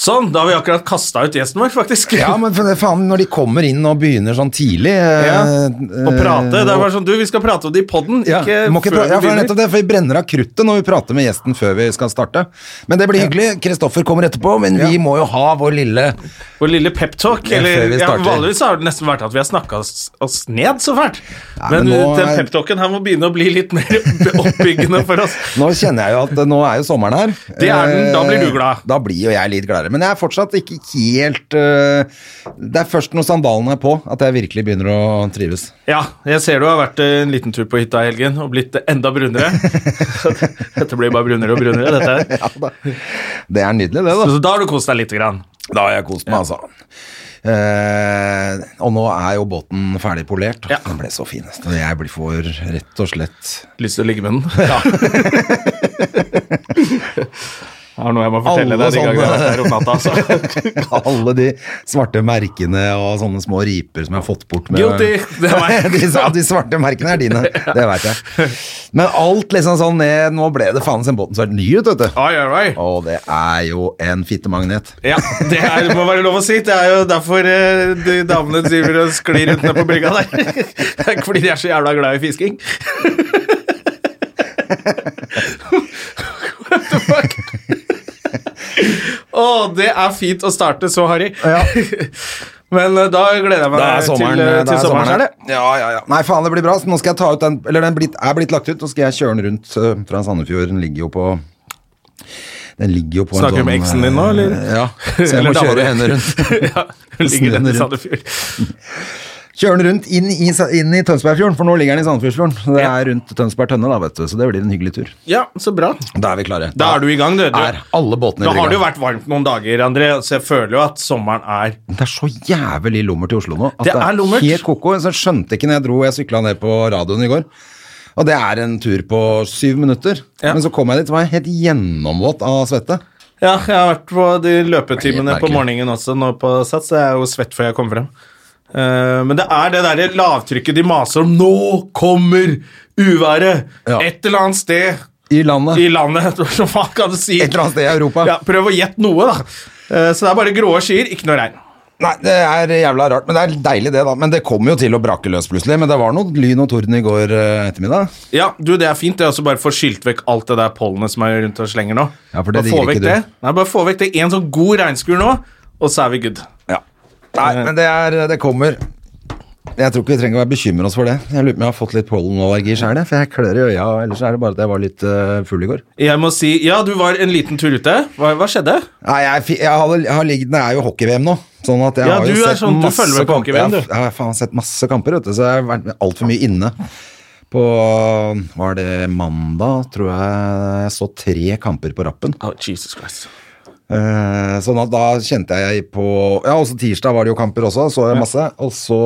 Sånn, da har vi akkurat kasta ut gjesten vår, faktisk. Ja, men for det, faen, når de kommer inn og begynner sånn tidlig Ja, eh, Og prate. Det er bare sånn, du, vi skal prate om det i poden, ja, ikke må ikke før pra- ja, vi for nettopp det, for vi brenner av kruttet når vi prater med gjesten før vi skal starte. Men det blir hyggelig. Kristoffer kommer etterpå, men vi må jo ha vår lille Vår lille peptalk. Ja, Eller ja, vanligvis har det nesten vært at vi har snakka oss, oss ned så fælt. Ja, men men nå den peptalken her må begynne å bli litt mer oppbyggende for oss. Nå kjenner jeg jo at nå er jo sommeren her. Det er den, da blir du Eh, glad. Da blir jo jeg litt gladere. Men jeg er fortsatt ikke helt uh, Det er først når sandalene er på at jeg virkelig begynner å trives. Ja, jeg ser du har vært en liten tur på hytta i helgen og blitt enda brunere. Dette blir bare brunere og brunere, dette her. Ja. Det er nydelig, det, da. Så da har du kost deg lite grann. Da har jeg kost meg, altså. Uh, og nå er jo båten ferdig polert. Ja. Den ble så fin. Så jeg blir for rett og slett Lyst til å ligge med den? Ja. Jeg har noe jeg må fortelle Alle deg de gangene jeg har vært her om natta. Altså. Alle de svarte merkene og sånne små riper som jeg har fått bort med Guilty! Det er meg. de, de svarte merkene er dine, det veit jeg. Men alt liksom sånn ned Nå ble det faen båten så ny ut, vet du. Oi, oi, oi. Og det er jo en fittemagnet. Ja, det er, må være lov å si. Det er jo derfor eh, de damene driver og sklir rundt ned på brygga der. Det er fordi de er så jævla glad i fisking. What the fuck? Å, det er fint å starte så, Harry. Ja. Men eh, da gleder jeg meg er sommeren, til, eh, da til er sommeren. sommeren er det? Ja, ja, ja. Nei, faen, det blir bra. Så nå skal jeg ta ut den Eller den blitt, er blitt lagt ut, Nå skal jeg kjøre den rundt fra Sandefjord. Den ligger jo på Den ligger jo på Snakker du med sånn, eksen din nå, eller? Ja. Så jeg Eller må kjøre henne rundt. ja, hun ligger den i. Sandefjord. Kjøre den rundt inn i, inn i Tønsbergfjorden, for nå ligger den i Sandefjordsfjorden. Så det er rundt Tønsberg tønne, da, vet du. Så det blir en hyggelig tur. Ja, så bra. Da er vi klare. Da er du i gang, du. du. Er alle båtene Nå i har det jo vært varmt noen dager, André, så jeg føler jo at sommeren er Det er så jævlig lummert i Oslo nå. At Det er lummert. Helt koko. Så jeg skjønte ikke når jeg dro Jeg sykla ned på radioen i går. Og det er en tur på syv minutter. Ja. Men så kom jeg dit, var jeg helt gjennomvåt av svette. Ja, jeg har vært på de løpetimene på morgenen også nå på Sats. Jeg er jo svett før jeg kommer frem. Eh, men det er det derre lavtrykket de maser om. Nå kommer uværet! Ja. Et eller annet sted I landet. i landet. Hva kan du si? Et eller annet sted i Europa. Ja, prøv å gjette noe, da. Eh, så det er bare grå skyer, ikke noe regn. Nei, det er jævla rart. Men det er deilig, det, da. Men det kommer jo til å brake løs plutselig. Men det var noe lyn og torden i går eh, ettermiddag. Ja, du, det er fint. Det er også bare å få skylt vekk alt det der pollenet som er rundt og slenger nå. Ja, for det Bare digger vekk du. det. Nei, bare få vekk det. En sånn god regnskur nå, og så er vi good. Nei, men det er Det kommer. Jeg tror ikke vi trenger å bekymre oss for det. Jeg lurer på om jeg har fått litt pollenallergi sjøl, for jeg klør i øya. Ellers er det bare at jeg var litt eh, full i går. Jeg må si, ja, du var en liten tur ute. Hva, hva skjedde? Nei, jeg, jeg, har, jeg har ligget, Det er jo hockey-VM nå. Sånn at jeg Ja, har jo sett sånn, du masse følger med på kamper. Jeg, har- jeg har sett masse kamper, vet du, så jeg har vært altfor mye inne. På Var det mandag, tror jeg jeg så tre kamper på rappen. Oh, Jesus Christ. Eh, sånn at da kjente jeg på Ja, også tirsdag var det jo kamper også, så jeg masse. Og så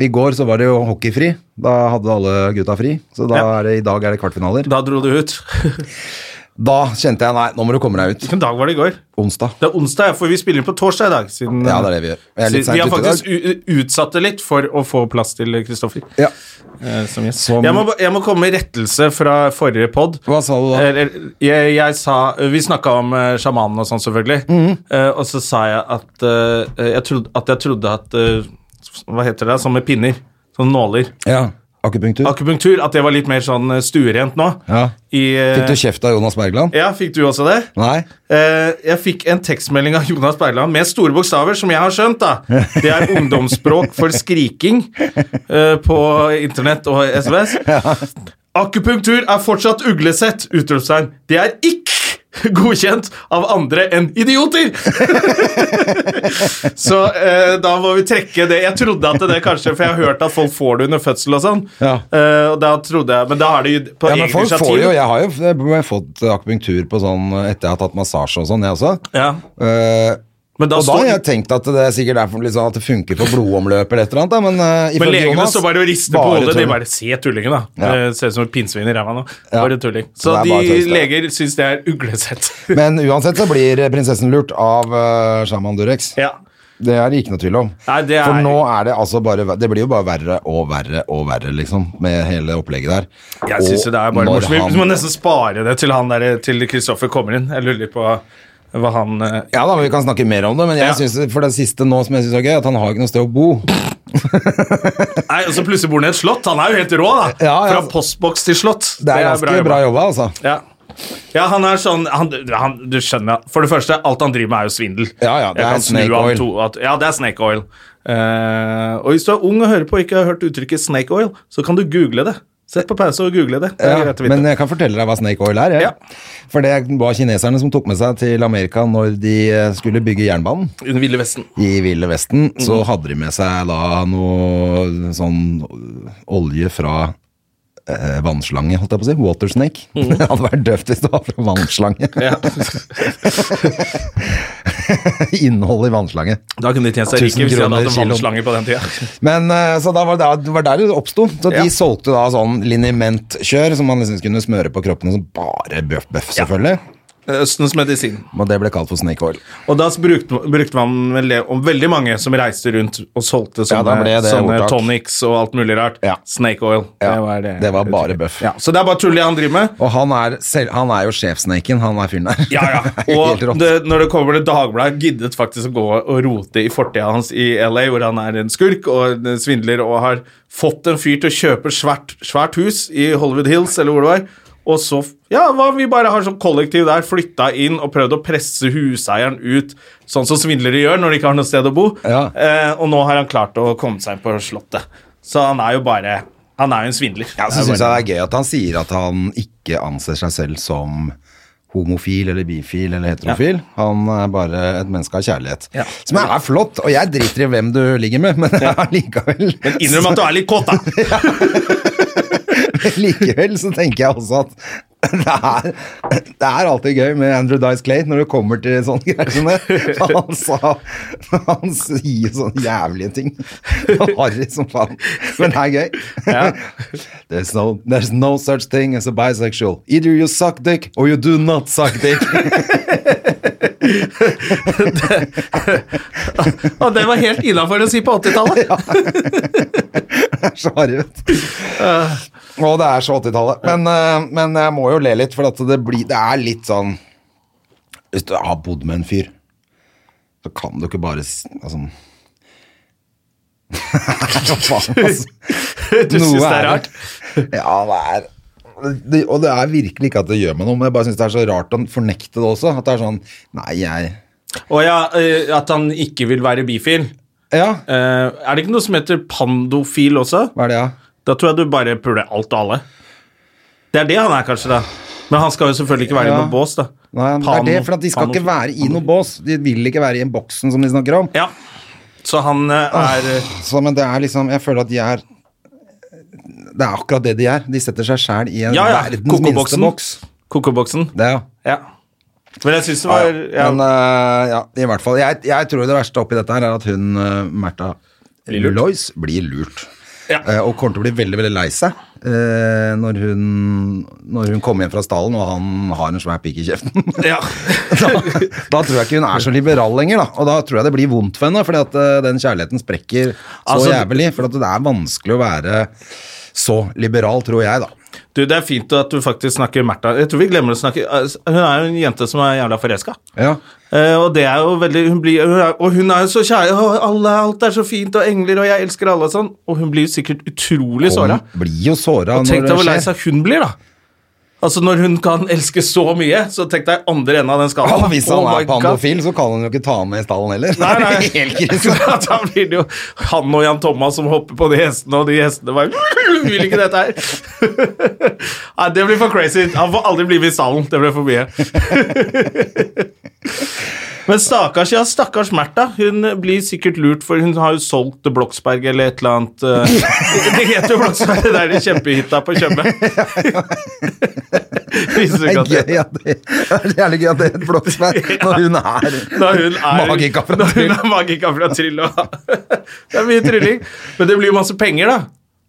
i går så var det jo hockeyfri. Da hadde alle gutta fri. Så da er det, i dag er det kvartfinaler. Da dro du ut. Da kjente jeg nei, nå må du komme deg ut. Hvilken dag var det i går? Onsdag. Det er onsdag, for vi spiller inn på torsdag i dag. Siden, Ja, det er det vi gjør. Er vi har faktisk utsatt det litt for å få plass til Kristoffer. Ja. eh, som gjest. Som- Jeg, må, jeg må komme med rettelse fra forrige pod. Hva sa du da? Eller, jeg, jeg sa Vi snakka om uh, sjamanen og sånn, selvfølgelig. Eh, og så sa jeg at, eh, jeg trodde, at jeg trodde at eh, Hva heter det? Sånn med pinner. Sånn nåler. Ja. Akupunktur. Akupunktur. At det var litt mer sånn eh, stuerent nå. Ja. I, eh, Fikk du kjeft av Jonas Bergland? Ja, fikk du også det? Nei. Eh, jeg fikk en tekstmelding av Jonas Bergland med store bokstaver, som jeg har skjønt. da. Det er ungdomsspråk for skriking eh, på internett og SMS. Akupunktur er fortsatt uglesett! Utropstegn. Det er ikke godkjent av andre enn idioter! så eh, da må vi trekke det. Jeg trodde at det kanskje For jeg har hørt at folk får det under fødsel og sånn. Ja. Eh, og da trodde jeg Men da har det jo på Ja, egen initiativ. jo, jeg har jo jeg har fått akupunktur på sånn etter jeg har tatt massasje og sånn, jeg også. ja. Eh, og da har jeg tenkt at det er sikkert derfor liksom, at det funker for blodomløp eller et eller annet, da, men uh, Men legene står bare og rister på hodet. De bare Se tullingen, da. Ja. Det ser ut som et pinnsvin i ræva nå. Ja. Bare tulling. Så Så de tøys, leger syns det er uglesett. Men uansett så blir prinsessen lurt av uh, Shaman Durex. ja. Det er det ikke noe tvil om. Nei, det er- For nå er det altså bare Det blir jo bare verre og verre og verre, liksom, med hele opplegget der. Jeg syns det er bare morsomt. han- Vi må nesten spare det til han der, til Kristoffer kommer inn. Jeg lurer litt på hva han eh, Ja da, vi kan snakke mer om det, men jeg Ja. synes, for det siste nå som jeg syns er gøy, at han har ikke noe sted å bo. Nei, og så plutselig bor han i et slott. Han er jo helt rå, da. Ja, ja. Fra postboks til slott. Det er ganske bra, jobba, altså. Ja. ja, han er sånn han, han, Du skjønner, for det første, alt han driver med, er jo svindel. Ja, ja, det er snake oil. To, at, ja, det er snake oil. Uh, og hvis du er ung og hører på og ikke har hørt uttrykket snake oil, så kan du google det. Sett på pause og google det. det Ja, men jeg kan fortelle deg hva snake oil er. Ja. Ja. For det var kineserne som tok med seg til Amerika når de eh, skulle bygge jernbanen. I den ville vesten. I Ville Vesten Mm. så hadde de med seg da noe sånn olje fra eh, vannslange, holdt jeg på å si. Watersnake. Det hadde vært døvt hvis det var fra vannslange. Innholdet i vannslange. Da kunne de tjent seg rike hvis de hadde hatt vannslange på den tida. Men eh, Så da var det, det var der det oppsto. Så Ja. de solgte da sånn linimentkjør som man liksom kunne smøre på kroppen, som bare bøff, bøff selvfølgelig. Østens medisin. Og det ble kalt for snake oil. Og da brukte, brukte man vel det om veldig mange som reiste rundt og solgte sånne, ja, sånne tonics og alt mulig rart. Ja. Snake oil. Ja, det var, det, det var bare bøff. Ja, så det er bare tull det han driver med. Og han er, selv, han er jo sjefsnaken, han er fyren der. Ja, ja. Og det, når det kommer til Dagbladet, giddet faktisk å gå og rote i fortida hans i LA, hvor han er en skurk og en svindler og har fått en fyr til å kjøpe svært, svært hus i Hollywood Hills, eller hvor det var. Og så ja, vi bare har sånn kollektiv der, flytta inn og prøvd å presse huseieren ut, sånn som svindlere gjør når de ikke har noe sted å bo. Ja. Eh, og nå har han klart å komme seg inn på Slottet. Så han er jo bare Han er jo en svindler. Ja, så syns jeg det er gøy at han sier at han ikke anser seg selv som homofil eller bifil eller heterofil. Han er bare et menneske av kjærlighet. Ja. Som er flott, og jeg driter i hvem du ligger med, men allikevel Men innrøm at du er litt kåt, da! Likevel så tenker jeg også at det er, det er alltid gøy med Andrew Dice Clay når det kommer til sånne greier som det. Han, sa, han sier sånne jævlige ting. Harry som faen. Men det er gøy. Ja. There's, no, there's no such thing as a bisexual. Either you suck dick or you do not suck dick. Og det var helt innafor å si på 80-tallet. Det er så harry, vet du. Og det er så 80-tallet. Men, eh, men jeg må jo le litt, for at det, blir, det er litt sånn Hvis du har bodd med en fyr, så kan du ikke bare altså, faen, altså. Du syns det er rart? Ja, det er det, Og det er virkelig ikke at det gjør meg noe, men jeg bare syns det er så rart å fornekte det også. At det er sånn Nei, jeg Og ja, eh, at han ikke vil være bifil. Ja, Eh, er det ikke noe som heter pandofil også? hva er det, ja? Da tror jeg du bare puler alt og alle. Det er det han er, kanskje, da. Men han skal jo selvfølgelig ikke være i Ja. noe bås, da. Nei, det er det, for at de skal ikke være i noe bås. De vil ikke være i en boksen som de snakker om. Ja. Så han eh, er eh, Så, men det er liksom Jeg føler at de er Det er akkurat det de er. De setter seg sjæl i en Ja, ja. verdens minste boks. Kokoboksen. Det, ja. Ja. Men jeg syns det var ja, Men uh, ja, i hvert fall. Jeg, jeg tror det verste oppi dette her er at hun uh, Märtha Blir lurt. Lois blir lurt. Ja. Eh, og kommer til å bli veldig veldig lei seg eh, når, hun, når hun kommer hjem fra stallen og han har en svær pikk i kjeften. ja. da, da tror jeg ikke hun er så liberal lenger, da. Og da tror jeg det blir vondt for henne, fordi at eh, den kjærligheten sprekker så Altså- jævlig. For det er vanskelig å være så liberal, tror jeg, da. Du, Det er fint at du faktisk snakker Märtha. Jeg tror vi glemmer å snakke altså, Hun er jo en jente som er jævla forelska. Ja. Eh, og det er jo veldig hun blir, hun er, Og hun er jo så kjær, og alle, alt er så fint, og engler, og jeg elsker alle og sånn. Og hun blir jo sikkert utrolig såra. Hun blir jo såra Og tenk deg hvor lei seg hun blir, da. Altså Når hun kan elske så mye, så tenk deg andre enden av den Ja, hvis han Oh er pandofil, så kan han jo ikke ta han med i stallen heller. Nei, nei. Helt krise. da blir det jo han og Jan Thomas som hopper på de hestene, og de hestene bare vil ikke dette her. Nei, det blir for crazy. Han får aldri bli med i salen. Det blir for mye. Men stakkars, ja, stakkars Märtha. Hun blir sikkert lurt, for hun har jo solgt Bloksberg eller et eller annet eh, Det heter jo Bloksberg, det er den kjempehytta på Tjøme. Viser Det ikke er at det gøy at det, er gøy at det er et blokksberg når hun er når hun er er magika fra Tryll. Det er mye trylling. Men det blir jo masse penger, da,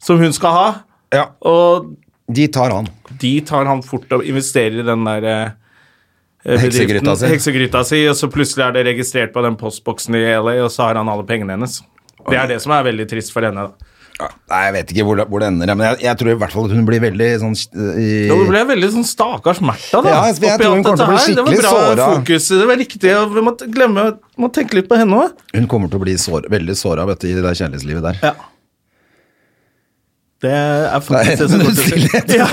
som hun skal ha. Ja, Og de tar han. de tar han fort og investerer i den der eh, Heksegryta si. Heksegryta si, og så plutselig er det registrert på den postboksen i LA, og så har han alle pengene hennes. Det er det som er veldig trist for henne. da. Ja, Nei, jeg vet ikke hvor det, hvor det ender, men jeg, jeg tror i hvert fall at hun blir veldig sånn i, Ja, Hun ble veldig sånn stakkars Märtha, da. Ja, jeg- jeg tror hun kommer til å bli bli såra. Det var bra såra. fokus. Det var riktig. og Vi må glemme må tenke litt på henne òg. Hun kommer til å bli sår, veldig såra i det der kjærlighetslivet der. Ja. Det er faktisk det som går til. stillhet Ja,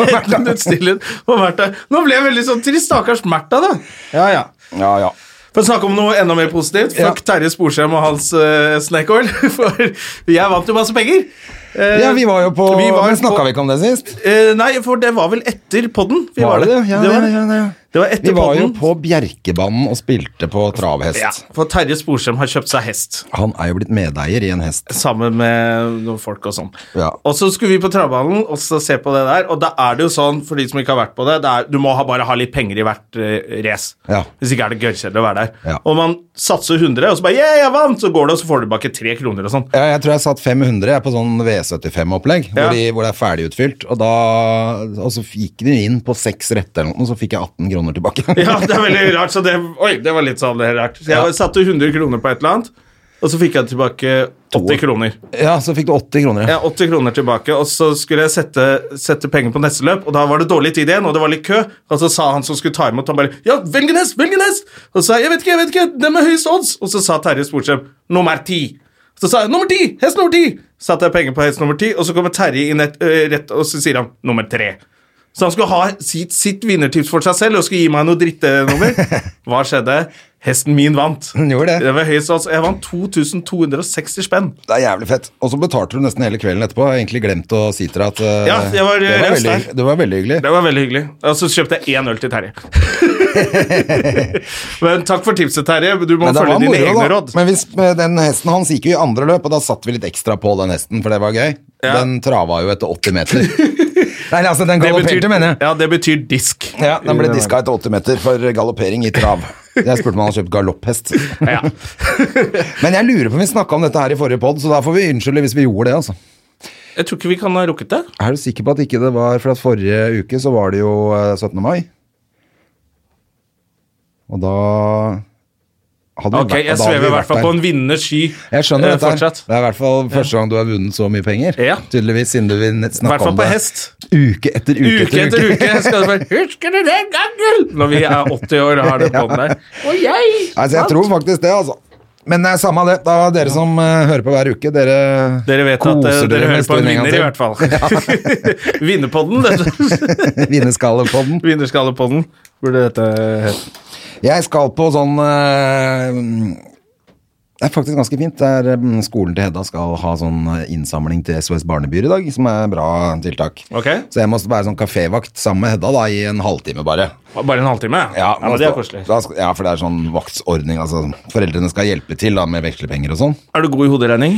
stillhet på Märtha. Nå ble jeg veldig sånn trist. Stakkars Märtha, da. Ja, ja. Ja, ja. For å snakke om noe enda mer positivt. Ja. Terje Sporsem og hans uh, oil. For jeg vant jo masse penger. Uh, ja, vi var jo på vi var Men snakka vi ikke om det sist? Uh, nei, for det var vel etter podden. Vi Var det det? Ja, det var, ja, ja, ja. Det var etter Vi var jo på Bjerkebanen og spilte på travhest. Ja, for Terje Sporsem har kjøpt seg hest. Han er jo blitt medeier i en hest. Sammen med noen folk og sånn. Ja. Og så skulle vi på travbanen og så se på det der, og da er det jo sånn, for de som ikke har vært på det, det er, du må ha, bare ha litt penger i hvert uh, race. Ja. Hvis ikke er det gørrkjedelig å være der. Og man satser 100, og så bare yeah, jeg vant! Så går det, og så får du tilbake tre kroner og sånn. Ja, jeg tror jeg satt 500 jeg, på sånn V75-opplegg, Ja. hvor, hvor det er ferdigutfylt. Og, da, og så gikk de inn på seks retter eller noe, og så fikk jeg 18 kroner tilbake. Ja, det er veldig rart, så det, oi, det var litt sånn det er rart. Så jeg Ja. satte 100 kroner på et eller annet, og så fikk jeg tilbake 80 kroner. Ja, så fikk du 80 kroner. Ja, 80 kroner tilbake, og så skulle jeg sette, sette penger på neste løp, og da var det dårlig tid igjen, og det var litt kø, og så sa han som skulle ta imot, han bare, ja, velg en hest, velg en hest! Og så sa jeg, jeg vet ikke, jeg vet ikke, den med høyest odds! Og så sa Terje Sporsem, nummer 10. Så sa jeg, nummer 10, hest nummer 10! Satte jeg penger på hest nummer 10, og så kommer Terje inn et, øh, rett, og så sier han, nummer 3. Så han skulle ha sitt, sitt vinnertips for seg selv, og skulle gi meg noe drittenummer. Hva skjedde? Hesten min vant. Den gjorde det. Det var høyest altså. Jeg vant 2260 spenn. Det er jævlig fett. Og så betalte du nesten hele kvelden etterpå. Jeg har egentlig glemt å si til deg at uh, Ja, det, var det, var raus veldig, det var veldig hyggelig. Det var veldig hyggelig. Og så kjøpte jeg én øl til Terje. Men takk for tipset, Terje. Du må følge dine moro, egne da. råd. Men hvis, den hesten hans gikk jo i andre løp, og da satte vi litt ekstra på den hesten, for det var gøy. Ja. Den trava jo etter 80 meter. Nei, altså, den galopperte, mener jeg. ja, det betyr disk. Ja, Den ble diska etter 80 meter for galoppering i trav. Jeg spurte om han hadde kjøpt galopphest. Ja. Men jeg lurer på om vi snakka om dette her i forrige pod, så da får vi unnskylde hvis vi gjorde det, altså. Jeg tror ikke vi kan ha rukket det. Er du sikker på at ikke det var For at forrige uke så var det jo eh, 17. mai. Og da Ok, Jeg svever i hvert fall på en vinners sky. Jeg skjønner eh, dette. fortsatt. Det er i hvert fall første gang du har vunnet så mye penger. Ja. Tydeligvis, siden du vil snakke om det. I hvert fall på hest. Uke etter uke, Uke etter uke. Skal du bare, Husker du den gangen? Når vi er 80 år og har det på der. Og jeg! Altså, jeg tror faktisk det, altså. Men det er samme det. Da dere som uh, hører på hver uke, dere, Dere vet at eh, dere, dere hører på en vinner, i hvert fall. Vinnerpodden. dette. Vinnerskallepodden. Vinnerskallepodden burde dette hete. Jeg skal på sånn eh, Det er faktisk ganske fint. der er, eh, skolen til Hedda skal ha sånn eh, innsamling til SOS Barnebyer i dag, som er bra tiltak. Ok? Så jeg må være sånn kafévakt sammen med Hedda da, i en halvtime bare. Bare en halvtime? Ja, ja det er koselig. Ja, for det er sånn vaktsordning. Altså, foreldrene skal hjelpe til da, med vekslepenger og sånn. Er du god i hoderegning?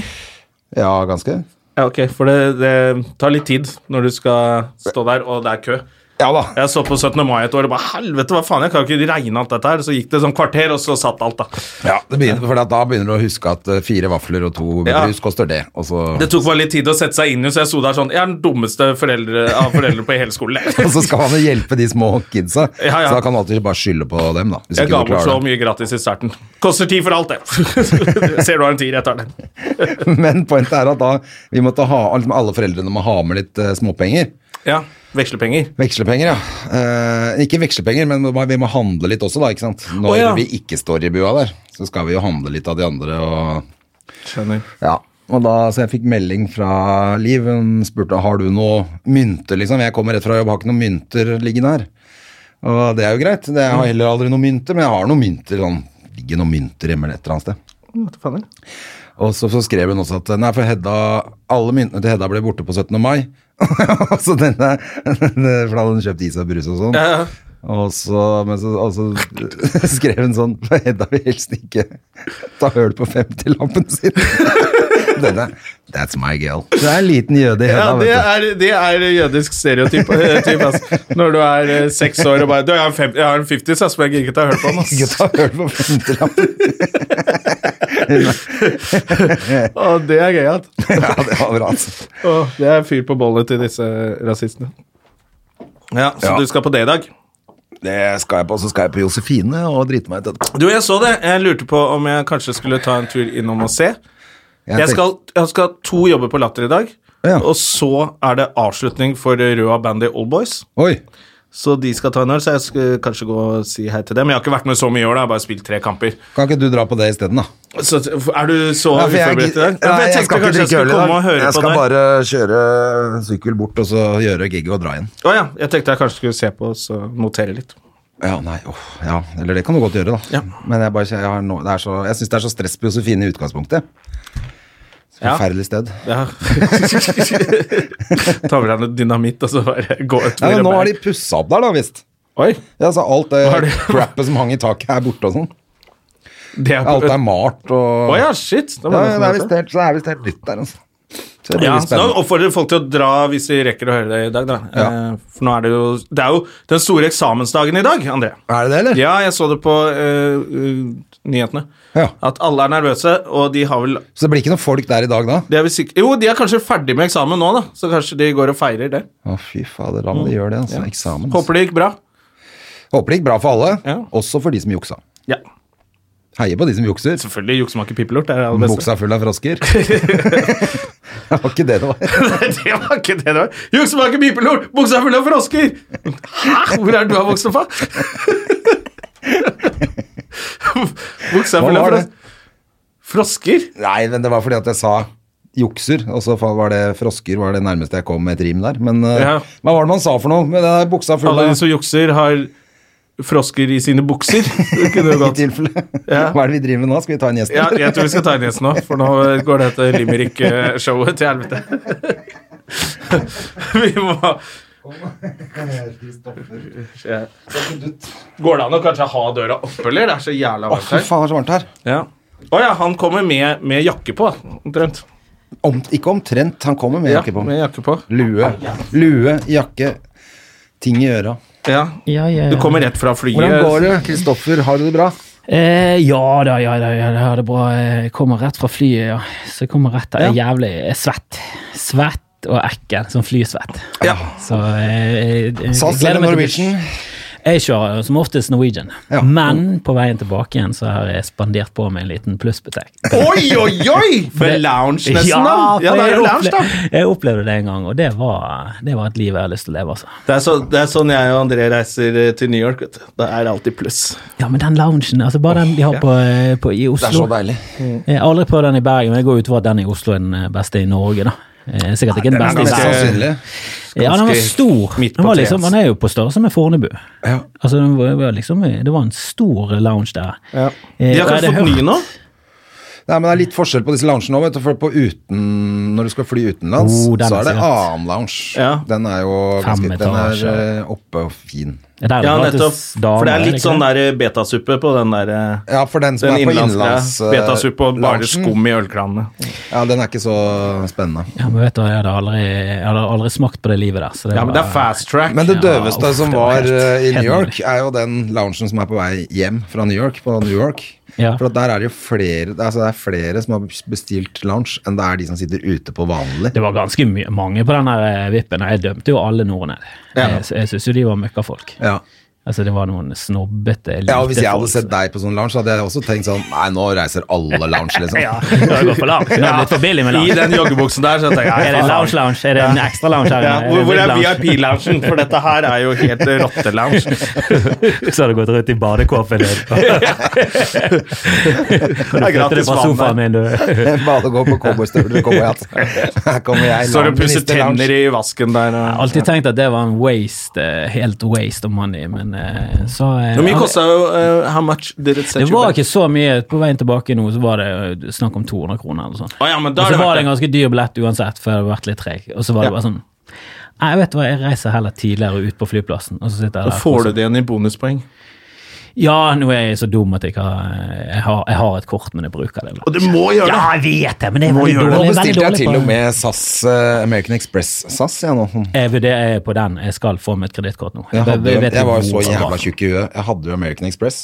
Ja, ganske. Ja, ok, for det, det tar litt tid når du skal stå der, og det er kø. Ja da. Jeg så på 17. mai et år og bare helvete, hva faen, jeg kan jo ikke regne alt dette her. Så gikk det sånn kvarter, og så satt alt, da. Ja, det begynner, for da begynner du å huske at eh, fire vafler og to Ja. brus koster det. Og så, Det tok bare litt tid å sette seg inn i, så jeg sto der sånn Jeg er den dummeste foreldre, av foreldre på hele skolen. og så skal man jo hjelpe de små kidsa. Ja, ja. Så da kan du alltid bare skylde på dem, da. Jeg ikke ga bort så mye gratis i starten. Koster ti for alt, det. Ser du har en tier, jeg tar den. Men poenget er at da vi måtte ha, alle foreldrene må ha med litt eh, småpenger. Ja, Vekslepenger. Vekslepenger, ja. Eh, ikke vekslepenger, men vi må handle litt også, da. ikke sant? Når oh, ja. vi ikke står i bua der, så skal vi jo handle litt av de andre. og... Skjønner. Ja, og da, så jeg fikk melding fra Liv. Hun spurte har du noe mynter, liksom. Jeg kommer rett fra jobb, har ikke noen mynter liggende her. Og det er jo greit. Det, jeg har heller aldri noen mynter, men jeg har noen mynter. Sånn, ligger noen mynter hjemme et eller annet sted. Hva faen er det? Og så, så skrev hun også at nei, for Hedda, alle myntene til Hedda ble borte på 17. mai. Så denne, for da hadde hun kjøpt is og brus og sånn. Ja, ja. Og så, men så, så skrev hun sånn For Hedda vil helst ikke ta høl på 50-lappen sin. Denne, That's my girl. Du er en liten jøde i Ja, det vet du. er, det er jødisk stereotyp. eh, typ, altså. Når du er eh, seks år og bare Du, jeg har en, fem, jeg har en 50, så jeg gidder ikke ta hørt på den. Ikke har ta høl på 50-lappen. Å, det er gøy, at. ja, det var bra, altså. Og Det er fyr på bollet til disse rasistene. Ja, så Ja. du skal på det i dag? Det skal jeg på. Så skal jeg på Josefine og drite meg ut etterpå. Du, jeg så det. Jeg lurte på om jeg kanskje skulle ta en tur innom og se. Jeg skal, jeg skal ha to jobber på Latter i dag. Ja. Og så er det avslutning for Røa Bandy Oldboys. Oi. Så de skal ta en øl, så jeg skal kanskje gå og si hei til dem. Jeg har ikke vært med så mye i år, da. jeg har bare spilt tre kamper. Kan ikke du dra på det isteden, da? Så er du så Ja, uforberedt i dag? ja, jeg jeg skal ikke drikke øl i dag. Jeg skal bare kjøre sykkel bort og så gjøre gigget og dra inn. Å ja, jeg tenkte jeg kanskje skulle se på Og og notere litt. Ja, nei, åh, ja, eller det kan du godt gjøre, da. Ja. Men jeg, bare, jeg, så, jeg syns det er så stress på Josefine i utgangspunktet. Ja. Forferdelig sted. Ja. Ta med deg noe dynamitt og så bare gå ut Ja, nå har de pussa opp der, da, visst. Oi! Ja, så alt det crappet som hang i taket, er borte og sånn. Det er, Alt er malt og Å ja, shit! Det, Ja, det er visst helt, det visst helt nytt der, altså. Så det blir Ja, spennende. oppfordrer folk til å dra hvis de rekker å høre det i dag. Da. Ja. Eh, For nå er det jo Det er jo den store eksamensdagen i dag, André. Er det det, eller? Ja, jeg så det på uh, nyhetene. Ja. At alle er nervøse, og de har vel Så det blir ikke noen folk der i dag, da? de Jo, de er kanskje ferdig med eksamen nå, da. Så kanskje de går og feirer det. Å, fy fader, la meg gjøre det, altså. Eksamen. altså. Håper det gikk bra. Håper det gikk bra for alle, også for de som juksa. Ja. Heier på de som jukser. Selvfølgelig juksemaker pipelort. Det er det aller beste. Buksa full av frosker. det var ikke det det var. det var ikke det det var. Juksemaker pipelort, buksa full av frosker! Hæ? Hvor er det du har vokst opp fra? buksa full av frosker? Nei, men det var fordi at jeg sa jukser, og så var det frosker var det nærmeste jeg kom med et rim der. Men eh, Ja. hva var det man sa for noe med den buksa full Alle av de som jukser, har frosker i sine bukser. I tilfelle. Ja. Hva er det vi driver med nå? Skal vi ta en gjest? Ja, jeg tror vi skal ta en gjest nå, for nå går dette Limerick-showet til helvete. Vi må Går det an å kanskje ha døra oppe, eller? Det er så jævla varmt her. Å, faen, det er så varmt her. Ja. Å ja, han kommer med, med jakke på, omtrent. Om, ikke omtrent, han kommer med Ja, jakke på. med jakke på. Lue, lue, jakke, ting i øra. Ja. Ja, ja, ja. Du kommer rett fra flyet. Hvordan går det, Kristoffer? Har du det bra? Eh, ja da, ja da, ja, da, det er bra. Jeg kommer rett fra flyet, ja. Så jeg kommer rett der. Jeg er jævlig svett. Svett og ekkel, som flysvett. Ja. Så jeg, jeg, jeg SAS gleder eller meg til- Norwegian? Jeg kjører som oftest Norwegian. Ja. Men på veien tilbake igjen så har jeg spandert på meg en liten plussbutikk. Oi, oi, oi! For lounge, nesten, da. Ja, det er jo lounge, da. Jeg opplevde det en gang, og det var, det var et liv jeg har lyst til å leve, altså. Det er, så, det er sånn jeg og André reiser eh, til New York. vet du. Da er det alltid pluss. Ja, men den loungen, altså bare den de har på, på, i Oslo. Det er så deilig. Jeg har aldri prøvd den i Bergen, men jeg går ut fra at den i Oslo er den beste i Norge, da. Eh, Sikkert ikke den den beste i verden. Ja, den var stor. Den, var liksom, han er jo på størrelse med Fornebu. Ja. Altså, den var, var liksom, det var en stor lounge der. Ja. Eh, De har kanskje fått ny nå? Nei, men Det er litt forskjell på disse loungene nå. vet du, for på uten, Når du skal fly utenlands, Oh, så er det annen lounge. Ja. Den er jo ganske, den er eh, oppe og fin. Ja, Ja, nettopp. For det er litt sånn der eh, betasuppe på den der eh, Ja, for den som Den er på innenlands... eh, betasuppe og bare skum i ølkranene. Ja, den er ikke så spennende. Ja, men vet du, jeg hadde aldri, jeg hadde aldri smakt på det livet der. Så det Ja, men det er fast track. Men det Ja, døveste uff, som det var var i New York, er jo den loungen som er på vei hjem fra New York, på New York. Ja. For at der er det jo flere, altså det er flere som har bestilt lounge enn det er de som sitter ute på vanlig. Det var ganske mange på den vippen, og jeg dømte jo alle nordmenn. Ja. Jeg, jeg syns jo de var møkkafolk. Ja. Yeah. Altså, det var noen snobbete, ja, og Hvis jeg hadde folk sett deg på sånn lounge, så hadde jeg også tenkt sånn Nei, nå reiser alle lounge, liksom. Ja, det går gått for lounge Det er blitt for billig med I den joggebuksen der, så tenker jeg Er det lounge-lounge? Er det en ekstra lounge her? Ja, hvor, hvor er? VIP-loungen? For dette her er jo helt rotte-lounge. Så har du gått rundt i badekåpen din. Det er gratis vann sofaen der. min, du. Bare gå på cowboystøvler og cowboyhatt. Her kommer jeg. Og lounge, pusser. Tenner i vasken der. Jeg har alltid tenkt at det var en waste, eh, helt waste of money, men eh, så eh, Hvor mye kosta jo eh, How much did it set Det var ikke så mye. På veien tilbake nå så var det snakk om 200 kroner eller sånn. Å ja, Og så var det en ganske dyr billett uansett, for jeg hadde vært litt treg. Og så var det Ja. bare sånn Nei, vet hva, jeg reiser heller tidligere ut på flyplassen. Og så sitter jeg Og får du det igjen i bonuspoeng? Ja, nå er jeg så dum at jeg, har, jeg, har, jeg har et kort, men jeg bruker det. Og du må gjøre det! Ja, jeg vet det, men det er veldig det. dårlig. Nå bestilte jeg til og med SAS, eh, American Express-SAS, jeg nå. Jeg vurderer på den. Jeg skal få meg et kredittkort nå. Jeg, hadde, Jeg vet jeg var jo så jævla tjukk i huet. Jeg hadde jo American Express.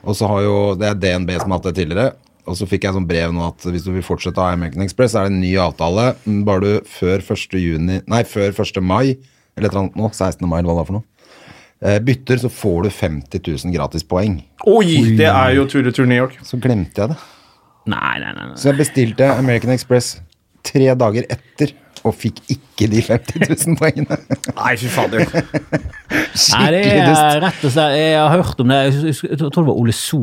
Og så har jo, Det er DNB som har hatt det tidligere. Og så fikk jeg sånn brev nå at hvis du vil fortsette å ha American Express, så er det en ny avtale. Bare du før 1. juni Nei, før 1. mai, eller et eller annet nå, 16. mai, eller hva det er for noe, bytter, så får du 50 000 gratispoeng. Oi, det er jo tur-retur New York. Så glemte jeg det. Nei, nei, nei. nei. Så jeg bestilte American Express tre dager etter, og fikk ikke de 50 000 poengene. Nei, fy fader. Nei, det Skikkelig dust. er rett og slett Jeg har hørt om det. Jeg, jeg tror det var Ole So.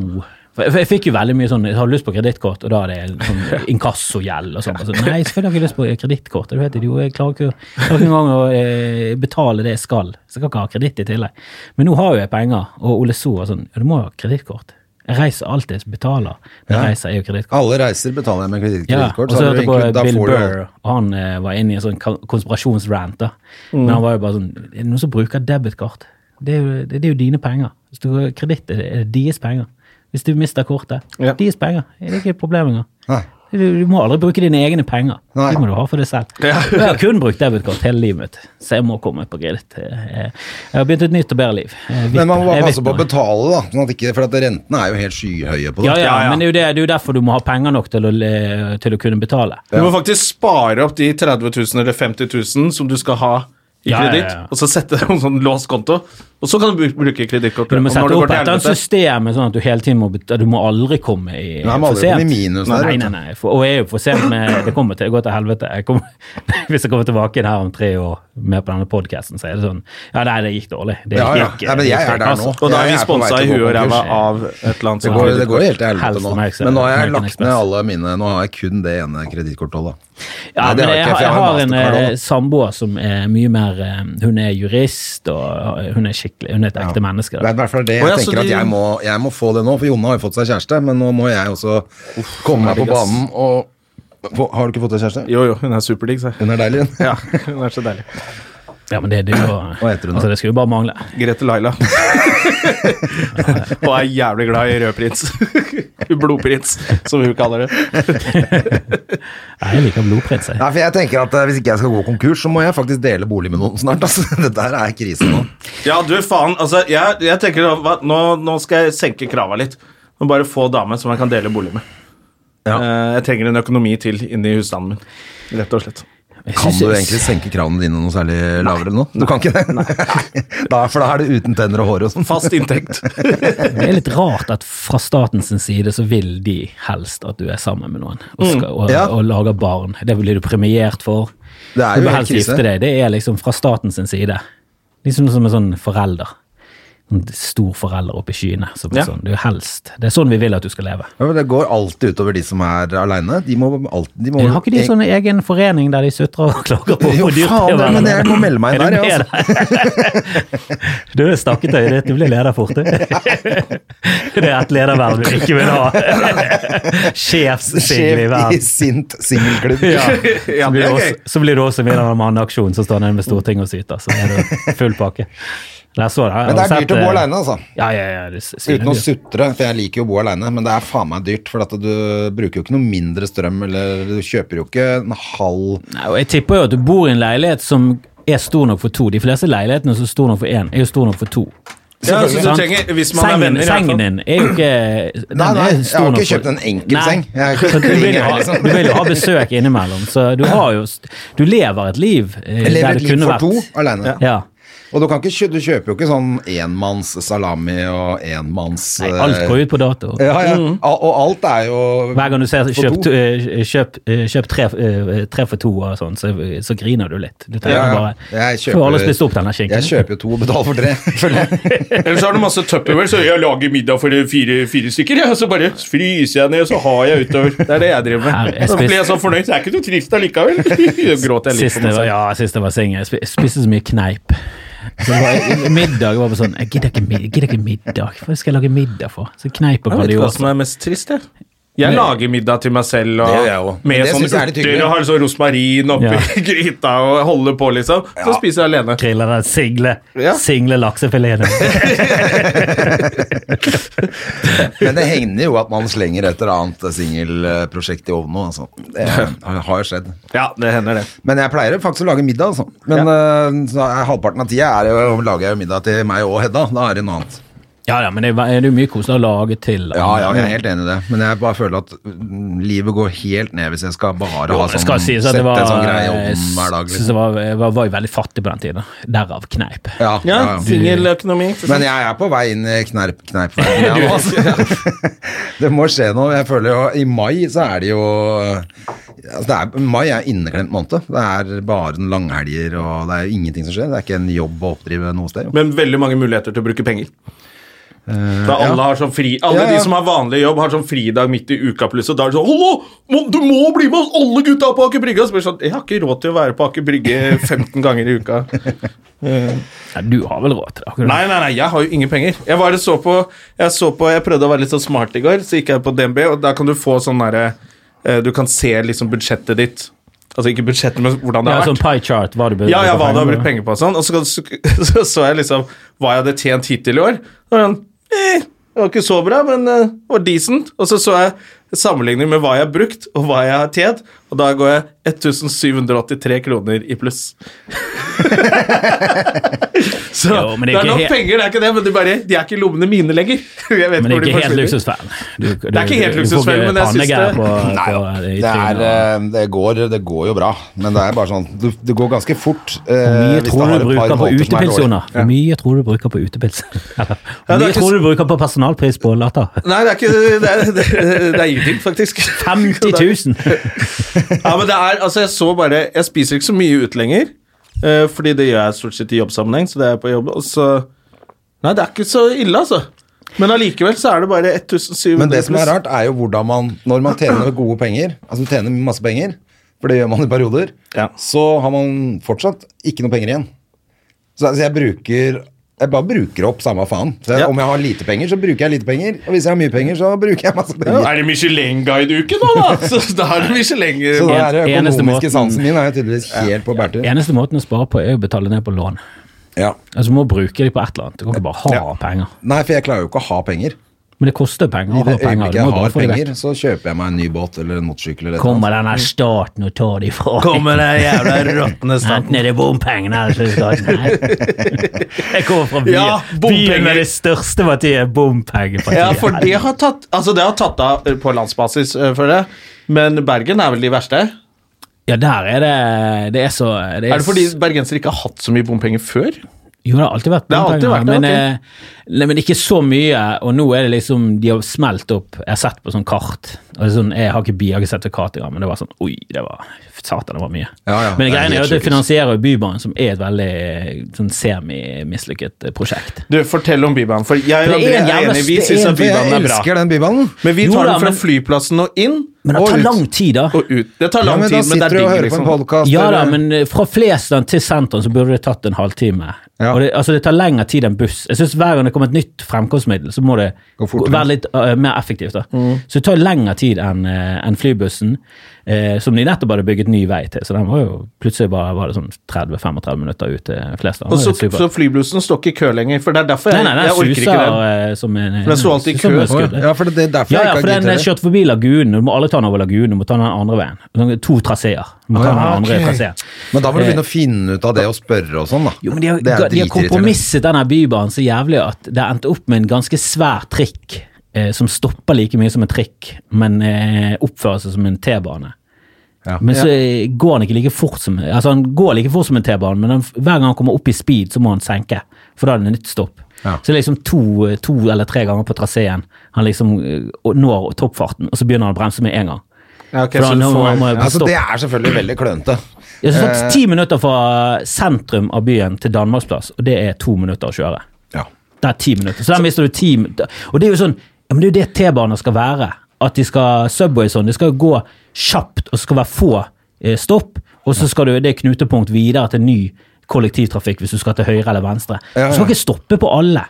For jeg, jeg fikk jo veldig mye sånn Jeg har lyst på kredittkort, og da er det sånn inkassogjeld og sånn. Så, nei, selvfølgelig har jeg lyst på kredittkort. Du vet det, jeg klarer ikke, jeg klarer ikke engang å eh, betale det jeg skal. Så jeg kan ikke ha kreditt i tillegg. Men nå har jo jeg penger, og Ole So var sånn Ja, du må ha kredittkort. Jeg reiser alltid, betaler. Men Ja. reiser er jo. Alle reiser betaler jeg med kredittkort. Ja, og så hørte jeg på egentlig- Bill Burr, og han eh, var inne i en sånn konspirasjonsrant. da. Men han var jo bare sånn Er det noen som bruker debitkort? Det er jo, det, det er jo dine penger. Hvis du har kreditt, er er det deres penger. Hvis du mister kortet, Ja. deres penger. Det er ikke et problem engang. Du, du må aldri bruke dine egne penger. Nei. De må du ha for deg selv. Ja. Jeg har kun brukt debutkort hele livet mitt, så jeg må komme på kreditt. Jeg har begynt et nytt og bedre liv. Men man må bare passe på å betale, da. Sånn at ikke, for at rentene er jo helt skyhøye på det. Ja, ja, Ja, ja. men det er, jo det, det er jo derfor du må ha penger nok til å, til å kunne betale. Du må faktisk spare opp de 30 000 eller 50 000 som du skal ha i Ja, ja, kreditt, ja. og så sette det på en sånn låst konto, og så kan du bruke kredittkortet. Du må sette opp et system sånn at du hele tiden må betale, Du må aldri komme i Nei, for komme sent. i minus der, Nei, nei, nei. For, og jeg er jo for sent med Det kommer til å gå til helvete. Jeg kommer, hvis jeg kommer tilbake inn her om tre år med på denne podkasten, så er det sånn Ja, nei, det gikk dårlig. Det Ja, ja. gikk, Ja, men jeg er der altså. nå. Og da er vi sponsa i huet og ræva av et eller annet Det går, det går helt til helvete nå. Men nå har jeg lagt ned alle mine Nå har jeg kun det ene kredittkortholdet. Ja, Nei, men jeg, jeg, har- jeg jeg en eh, samboer som er mye mer eh, Hun er jurist, og hun er skikkelig Hun er et ekte menneske. Det er i hvert fall det jeg ja, tenker at jeg må, jeg må få det nå, for Jonna har jo fått seg kjæreste, men nå må jeg også komme meg på banen og Har du ikke fått deg kjæreste? Jo, jo, hun er superdigg, se. Hun er deilig, hun. Ja, hun er så deilig. Ja, men det, det, jo, Hva heter hun da? altså, det skulle jo bare mangle. Grete Laila. og er jævlig glad i rødprins. Blodprins, som hun kaller det. Nei, Jeg liker blodprins, jeg. Nei, for jeg tenker at eh, Hvis ikke jeg skal gå konkurs, så må jeg faktisk dele bolig med noen snart. Altså. Dette her er krise nå. Ja, du faen, altså, jeg, jeg tenker hva, nå, nå skal jeg senke krava litt. Og bare få dame som jeg kan dele bolig med. Ja. Eh, jeg trenger en økonomi til inni husstanden min. Rett og slett. Kan du egentlig senke kravene dine noe særlig lavere nå? Du kan ikke det? da, for da er det uten tenner og hår og sånn. Fast inntekt. Det er litt rart at fra statens side så vil de helst at du er sammen med noen og, skal, og, Ja. og lager barn. Det blir du premiert for. Det er Du jo bør helt helst gifte deg. Det er liksom fra statens side. Liksom som en sånn forelder. En storforelder oppe i skyene. Er Ja. sånn, du er helst. Det er sånn vi vil at du skal leve. Ja, men det går alltid utover de som er aleine. De må alltid de må, Har ikke de sånn egen forening der de sutrer og klager på hvor dyrt det er men jeg med? må melde meg inn Er der, du jeg, der? Du er stakketøyet ditt, du blir leder fort, du. Det er et lederverv du ikke vil ha. Sjefssingle Sjef i sint singelklubb. Ja. Så, blir du også, så blir du også med i den manneaksjonen som står nede med Stortinget og syter. Så er det full pakke. Men det er dyrt å bo aleine, altså. Ja, ja, ja. Er Uten å sutre, for jeg liker jo å bo aleine, men det er faen meg dyrt. For at du bruker jo ikke noe mindre strøm, eller du kjøper jo ikke en halv Nei, og jeg tipper jo at du bor i en leilighet som er stor nok for to. De fleste leilighetene som er stor nok for én, er jo stor nok for to. Ja, så du trenger, hvis man er sengen, venner i hvert fall. sengen din er jo ikke den Nei, nei, er jeg har ikke kjøpt en enkel Nei. seng. Jeg du, vil ha, liksom. du vil jo ha besøk innimellom, så du har jo Du lever et liv eh, Jeg lever et liv for vært to aleine. Ja. Og du, kan ikke, du kjøper jo ikke sånn enmanns salami og enmanns Nei, alt går ut på dato. Ja, ja. Mm. Og alt er jo Hver gang du ser kjøp, to. eh, kjøp, eh, kjøp tre, eh, tre for to og sånn, så, så griner du litt. Du trenger Ja, ja. bare Får alle kjøper, spist opp denne skinken? jeg kjøper jo to og betaler for tre. Ellers. Eller så har du masse Tupperware, så jeg lager middag for fire, fire stykker, ja, og så bare fryser jeg ned, og så har jeg utover. Det er det jeg driver Her, med. jeg Så blir jeg så fornøyd, så jeg er ikke du trist allikevel. Så gråter jeg litt Sist for jeg meg var, ja, sist jeg var singel. Spiste så mye kneip. Var, middag var bare sånn Jeg gidder ikke, middag, jeg gidder ikke middag. Hva skal jeg lage middag for? Så kneip og Jeg vet hva som er mest trist, jeg. Jeg lager middag til meg selv og Det jeg. Med det sånne er urter og har sånn rosmarin oppi Ja. gryta og holder på, liksom. Så spiser jeg alene. Griller den single, Ja. single laksefileten. Men det hender jo at man slenger et eller annet singelprosjekt i ovnen òg, altså. Det har jo skjedd. Ja, det hender det. Men jeg pleier faktisk å lage middag, altså. Men ja. så er halvparten av tida er jo, lager jeg middag til meg og Hedda. Da er det noe annet. Ja, ja, men det er jo mye koseligere å lage til. Ja, ja, jeg er helt enig i det. Men jeg bare føler at livet går helt ned hvis jeg skal bare Jo, ha sånn skal Sette var, en sånn greie om hver dag. Liksom. jeg var, jeg var, var jo veldig fattig på den tiden. Derav kneip. Ja, Ja, ja. Singeløkonomi. Men jeg er på vei inn i knerp, kneipverdenen, jeg altså. Det må skje noe. Jeg føler jo I mai så er det jo altså det er, Mai er inneklemt måned. Det er bare en langhelger, og det er jo ingenting som skjer. Det er ikke en jobb å oppdrive noe sted. Jo. Men veldig mange muligheter til å bruke penger. Da alle ja. har sånn fri Alle Ja, ja. de som har vanlig jobb, har sånn fridag midt i uka pluss, og Da er det sånn Hallo! Må, du må bli med oss! Alle gutta på Aker Brygge! Og så blir det sånn, Jeg har ikke råd til å være på Aker Brygge 15 ganger i uka. Nei, du har vel råd til det? akkurat? Nei, nei, nei, jeg har jo ingen penger. Jeg bare så på Jeg, så på, jeg prøvde å være litt sånn smart i går, så gikk jeg på DNB, og da kan du få sånn derre eh, Du kan se liksom budsjettet ditt. Altså ikke budsjettet, men hvordan det har Ja, vært. sånn pie chart, hva du Ja, ja, hva du har på. brukt penger på og sånn. Og så, så, så så jeg liksom hva jeg hadde tjent hittil i år. Og det var ikke så bra, men eh, det var decent. Og så så jeg sammenligning med hva jeg har brukt, og hva jeg har tjent, og da går jeg 1783 kroner i pluss. så Jo, men det det er er nok helt- penger, det er ikke det, men de, bare, de er ikke i lommene mine lenger. Jeg vet Men det hvor er de ikke helt forsvinner. det er ikke helt ikke men jeg synes det- på, Nei på, i Det, er, eh, det, går, det går jo bra, men det er bare sånn Det, Det går ganske fort. eh, Hvor mye tror du bruker på er utepils. Jonas? Hvor mye tror du bruker på utepils? Hvor er mye tror du bruker på personalpris på Latter? Nei, det er ikke er, det er, det er ingenting, faktisk. 50 000! Ja, men det er, altså jeg så bare Jeg spiser ikke så mye ut lenger eh, Fordi det gjør jeg stort sett i jobbsammenheng Så det er på jobb og så, Nei, det er ikke så ille altså Men allikevel så er det bare 1700 Men det som er rart, er jo hvordan man Når man tjener gode penger, altså du tjener masse penger, for det gjør man i perioder, Ja. så har man fortsatt ikke noe penger igjen. Så altså, jeg bruker jeg bare bruker opp samme faen. Så Ja. Om jeg har lite penger, så bruker jeg lite penger. Og hvis jeg har mye penger, så bruker jeg masse ja, penger. Er det Michelin-guide-uke nå da? Så da er det Michelin Så da er det økonomiske måten- sansen min er tydeligvis helt på bærtur. Eneste måten å spare på er å betale ned på lån. Ja. Altså, du må bruke dem på et eller annet. Du kan ikke bare ha Ja. penger. Nei, for jeg klarer jo ikke å ha penger. Men det koster penger I å ha det penger. øyeblikket jeg har penger, så kjøper jeg meg en ny båt eller en motorsykkel eller Kommer den denne staten og tar de fra Kommer den jævla råtne staten Enten er det bompengene eller så er staten. Jeg kommer fra byen. Ja, byen med det største partiet, bompengepartiet. Ja, for det har tatt Altså det har tatt av på landsbasis føler jeg. Men Bergen er vel de verste Ja, der er det Det er så det Er det fordi bergensere ikke har hatt så mye bompenger før? Jo, det har alltid vært Det har alltid vært men, ok. eh, nei, men ikke så mye. Og nå er det liksom De har smelt opp Jeg har sett på sånn kart. Og det er sånn, Jeg har ikke bil, jeg har ikke sertifikat engang, men det var sånn Oi, det var Satan, det var mye. Ja, ja, men greia er jo at det finansierer jo Bybanen, som er et veldig sånn semi-mislykket eh, prosjekt. Du, fortell om Bybanen For jeg og Det er enig er Vi det synes at Bybanen er bra Jeg elsker den bybanen. Men vi Jo tar da, den fra men- flyplassen og inn Men det Og tar ut. lang tid, da. og ut. Det tar Ja, lang men da tid, men det sitter er du og digg, hører på en liksom. podkast. Ja da, men eh, fra Flesland til sentrum så burde det tatt en halvtime. Ja. Og det, altså det tar lengre tid enn buss. Jeg synes Hver gang det kommer et nytt fremkomstmiddel, så må det være litt uh, mer effektivt. da. Mm. Så det tar lengre tid enn uh, enn flybussen, eh, som de nettopp hadde bygget ny vei til. Så den var jo plutselig bare var det sånn 30-35 minutter ut til flest. Og så, så flyblussen står ikke i kø lenger, for det er derfor Nei, jeg, nei, jeg den orker ikke den. eh, som en For den sto alltid i kø. Ja, for det er derfor Ja, jeg ja, ikke for har den gitt er det. kjørt forbi lagunen. Du må alle ta den over lagunen, du må ta den andre veien. Sånn To traseer. Du må ta Ah, andre ok. Men da må du begynne å finne ut av det og spørre og sånn, da. Jo, men de har, Det er de har kompromisset denne bybanen så jævlig at det endte opp med en ganske svær trikk eh, som stopper like mye som en trikk, men eh, oppfører seg som en T-bane. Ja. Men så eh, går han ikke like fort som Altså han går like fort som en T-bane, men han, hver gang han kommer opp i speed, så må han senke. For da er det nytt stopp. Ja. Så det er liksom to, to eller tre ganger på traseen han liksom eh, når toppfarten, og så begynner han å bremse med en gang. Ja, okay, da, så får- må Altså, det er selvfølgelig veldig klønete. Er sånn Eh. ti minutter fra sentrum av byen til Danmarksplass, og det er to minutter å kjøre. Ja. Det er ti minutter. Så der mister du ti minutter. Og det er jo sånn, ja, men det er jo det T-baner skal være. At de skal Subway sånn, De skal gå kjapt, og så skal være få eh, stopp. Og så skal du, det er knutepunkt videre til ny kollektivtrafikk hvis du skal til høyre eller venstre. Du skal ikke stoppe på alle.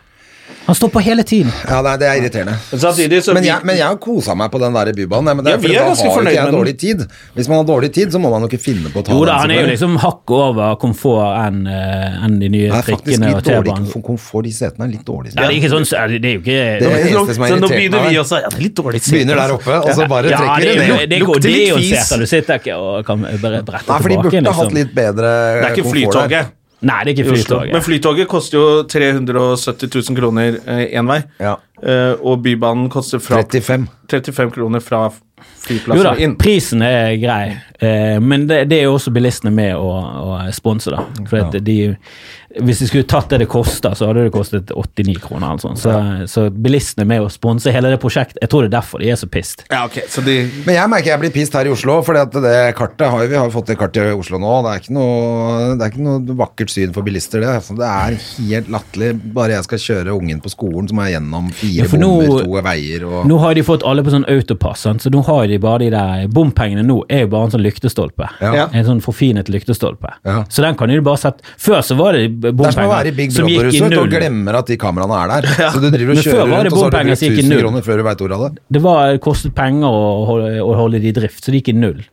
Han stopper hele tiden. Ja, nei, det er irriterende. Men samtidig så Men jeg, men jeg har kosa meg på den der bybanen. nei, Men det Ja, er vi er ganske fornøyd med den. dårlig tid. Hvis man har dårlig tid, så må man jo ikke finne på å ta Jo da, den. han er jo liksom hakket over komfort enn en de nye er trikkene og dårlig T-banen. komfort. De setene er litt dårlige. Ja, det er ikke sånn, det er jo ikke Det er det eneste som har så nå begynner vi også Ja, det er litt dårlig sete, Begynner der altså. oppe, og så bare ja, trekker det, det er ned. det, går- Lukter det er jo litt fis. sete. Du sitter ikke og kan brette Nei, for de burde liksom. hatt litt bedre komfort. Det er ikke. Flytoget Nei, det er ikke Flytoget. Men Flytoget koster jo 370 000 kroner én vei. Ja. Eh, og Bybanen koster fra 35. 35 kroner fra Jo da, inn. prisen er grei, eh, men det, det er jo også bilistene med å, å sponse, da. For at de, hvis de skulle tatt det det kosta, så hadde det kostet 89 kroner. eller sånt. Så, så bilistene er med å sponse hele det prosjektet. Jeg tror det er derfor de er så pissed. Ja, okay. så de Men jeg merker jeg blir pissed her i Oslo, for det kartet har vi har fått det kartet i Oslo nå. Det er ikke noe, det er ikke noe vakkert syn for bilister, det. Altså, det er helt latterlig. Bare jeg skal kjøre ungen på skolen, som er gjennom fire Ja, bommer, to veier og Nå har de fått alle på sånn autopass, sant? så nå har de bare de der Bompengene nå er jo bare en sånn lyktestolpe. Ja. En sånn forfinet lyktestolpe. Ja. Så den kan du bare sette Før så var det Det er som å være i bompenger Big som gikk i Brother-huset og glemmer at de kameraene er der. Så du driver og kjører rundt, og så har du brukt som gikk i 1000 kroner før du veit ordet av det. Det var, kostet penger å holde, å holde det i drift, så det gikk i null.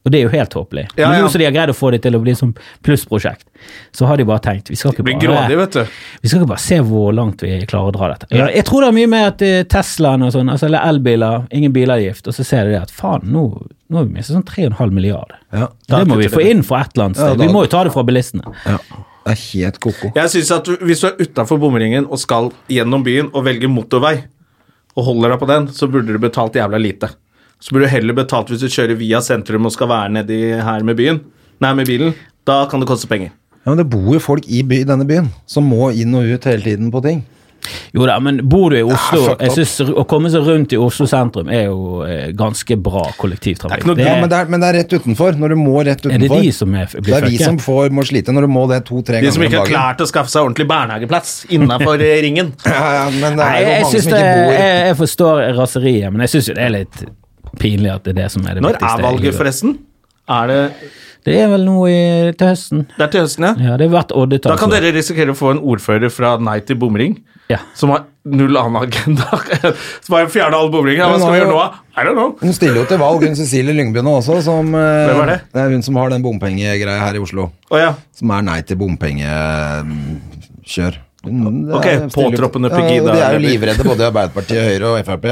Og det er jo helt håpelig. Ja, Men ja. nå som de har greid å få det til å bli som plussprosjekt, så har de bare tenkt vi skal ikke bare, grådig, vet du. vi skal ikke bare se hvor langt vi klarer å dra dette. Ja, jeg tror det er mye med at eh, Teslaen og sånn, altså, eller elbiler, ingen bilavgift, og så ser de det at faen, nå, nå har vi mistet sånn 3,5 milliarder. Ja. Det må vi få inn fra et eller annet Ja, sted. Vi må jo ta det fra bilistene. Det er helt ko-ko. Jeg synes at Hvis du er utafor bomringen og skal gjennom byen og velger motorvei, og holder deg på den, så burde du betalt jævla lite. Så burde du heller betalt hvis du kjører via sentrum og skal være nedi her med byen. Nei, med bilen. Da kan det koste penger. Ja, men det bor jo folk i by, denne byen som må inn og ut hele tiden på ting. Jo da, men bor du i Oslo ja, jeg synes Å komme seg rundt i Oslo sentrum er jo eh, ganske bra kollektivtrafikk. Det er ikke noe- Ja, men det, er, men det er rett utenfor. Når du må rett utenfor. Er det de som er, blir Det er vi som får, må slite når du må det to-tre ganger De som ikke har klart å skaffe seg ordentlig barnehageplass innafor ringen. Ja, ja, men det er jo jeg, mange som ikke bor jeg, jeg forstår raseriet, men jeg syns jo det er litt pinlig at det er det som er det Når viktigste. er valget, forresten? Er det Det er vel nå til høsten. Det er til høsten, ja? Ja, det er hvert år det tar, Da kan dere risikere å få en ordfører fra Nei til bomring. Ja. Som har null annen agenda. som bare fjerne alle bomringer. Hva skal vi gjøre nå. I don't know. Hun stiller jo til valg, hun Cecilie Lyngby nå også, som eh, Hvem er det? Det er hun som har den bompengegreia her i Oslo. Oh, ja. Som er nei til bompengekjør. Hun- Ok, er- påtroppende Pegida Ja, de er jo livredde, både Arbeiderpartiet, Høyre og Frp.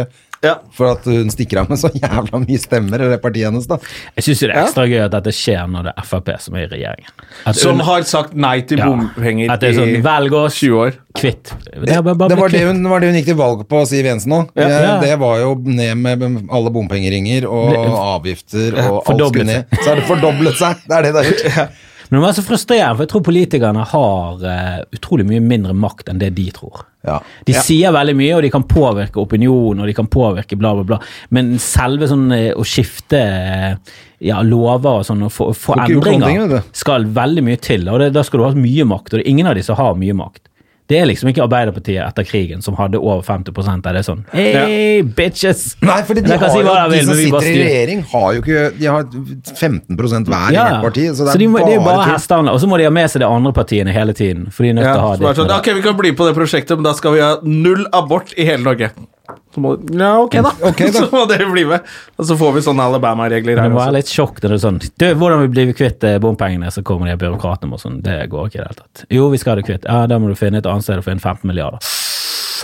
Ja. For at hun stikker av med så jævla mye stemmer, i det partiet hennes, da. Jeg syns det er ekstra gøy at dette skjer når det er Frp som er i regjeringen. At Som hun, har sagt nei til Ja. bompenger At det er sånn, i velg oss, 20 år. kvitt. Det bare, bare Det var det, hun, var det hun gikk til valg på, Siv Jensen òg. Ja. Det var jo ned med alle bompengeringer og avgifter, og alt skulle ned. Så har det fordoblet seg. Det er det det har gjort. Men det var så frustrerende, for jeg tror politikerne har uh, utrolig mye mindre makt enn det de tror. Ja. De sier veldig mye, og de kan påvirke opinion, og de kan påvirke bla, bla, bla. Men selve sånn eh, å skifte eh, ja, lover og sånn, og få, endringer, skal veldig mye til. Og det, da skal du ha mye makt, og det er ingen av de som har mye makt. Det er liksom ikke Arbeiderpartiet etter krigen som hadde over 50% av det sånn. Hey, bitches! Nei, fordi de, har si de vil, som bare sitter i regjering, har jo ikke De har 15 hver i hvert parti. Så det er, de må, det er bare hestehandler. Og så må de ha med seg de andre partiene hele tiden. For de er nødt Ja, å ha det. sånn, ok, Vi kan bli på det prosjektet, men da skal vi ha null abort i hele Norge. Så må, ja, ok da. Okay, da. så må dere bli med. Og så får vi sånne Alabama-regler her det var også. litt sjokk når det er sånn du, Hvordan vi blir kvitt eh, bompengene, så kommer de byråkratene og sånn. Det går ikke i det hele tatt. Jo, vi skal ha det kvitt. Ja, da må du finne et annet sted å finne 15 milliarder.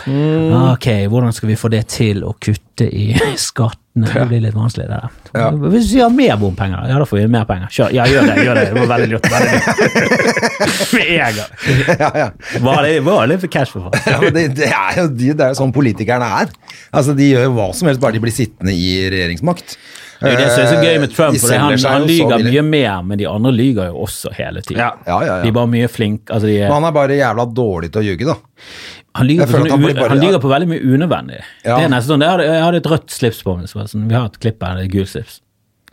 Mm. Ok, hvordan skal vi få det til å kutte i skattene? Det blir litt vanskelig, det der. Ja. Hvis vi har mer bompenger, ja, da får vi mer penger. Kjør. Ja, gjør det. gjør Det Det var veldig lurt. Veldig lurt. Med en gang. ja, ja. Var det, var det for cash for faen? Ja, det, det, er jo, de- det er jo sånn politikerne er. Altså, De gjør jo hva som helst, bare de blir sittende i regjeringsmakt. Det er jo det som er så gøy med Eh, Trump, for han, han lyver mye mer, men de andre lyver jo også hele tiden. Ja. Ja, ja, De er bare mye flinke. altså de er, Men han er bare jævla dårlig til å ljuge, da. Han lyver på, han bare- han lyver på veldig mye unødvendig. Ja. Det er nesten sånn, jeg hadde, jeg hadde et rødt slips på meg. Så sånn, vi har et klipp her, det er gult slips.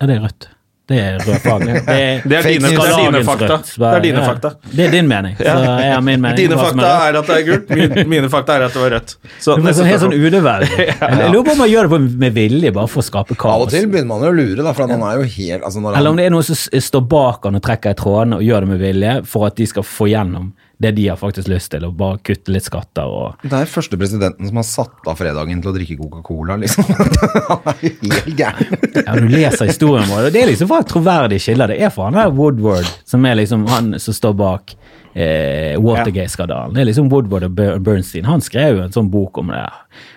Ja, det er rødt. Det er rødfarge. Det er, Det er dine, det er dine fakta. Det er dine Ja. fakta. Det er din mening. Så jeg har min mening. Dine fakta er at det er gult, mine, mine fakta er at det var rødt. Så Det er sånn, helt sånn unødvendig. Jeg lurer på om man gjør det med vilje, bare for å skape Av og til begynner man jo å lure, da, for han er jo helt altså når han, Eller om det er noen som står bak han og trekker i trådene og gjør det med vilje for at de skal få gjennom det de har faktisk lyst til, og bare kutte litt skatter og Det er første presidenten som har satt av fredagen til å drikke Coca-Cola, liksom. han er helt gæren. Ja, du leser historien vår, og det er liksom fra et troverdig kilder. Det er fra han der Woodward, som er liksom han som står bak eh, Watergate-skandalen. Det er liksom Woodward og Bernstein. Han skrev jo en sånn bok om det.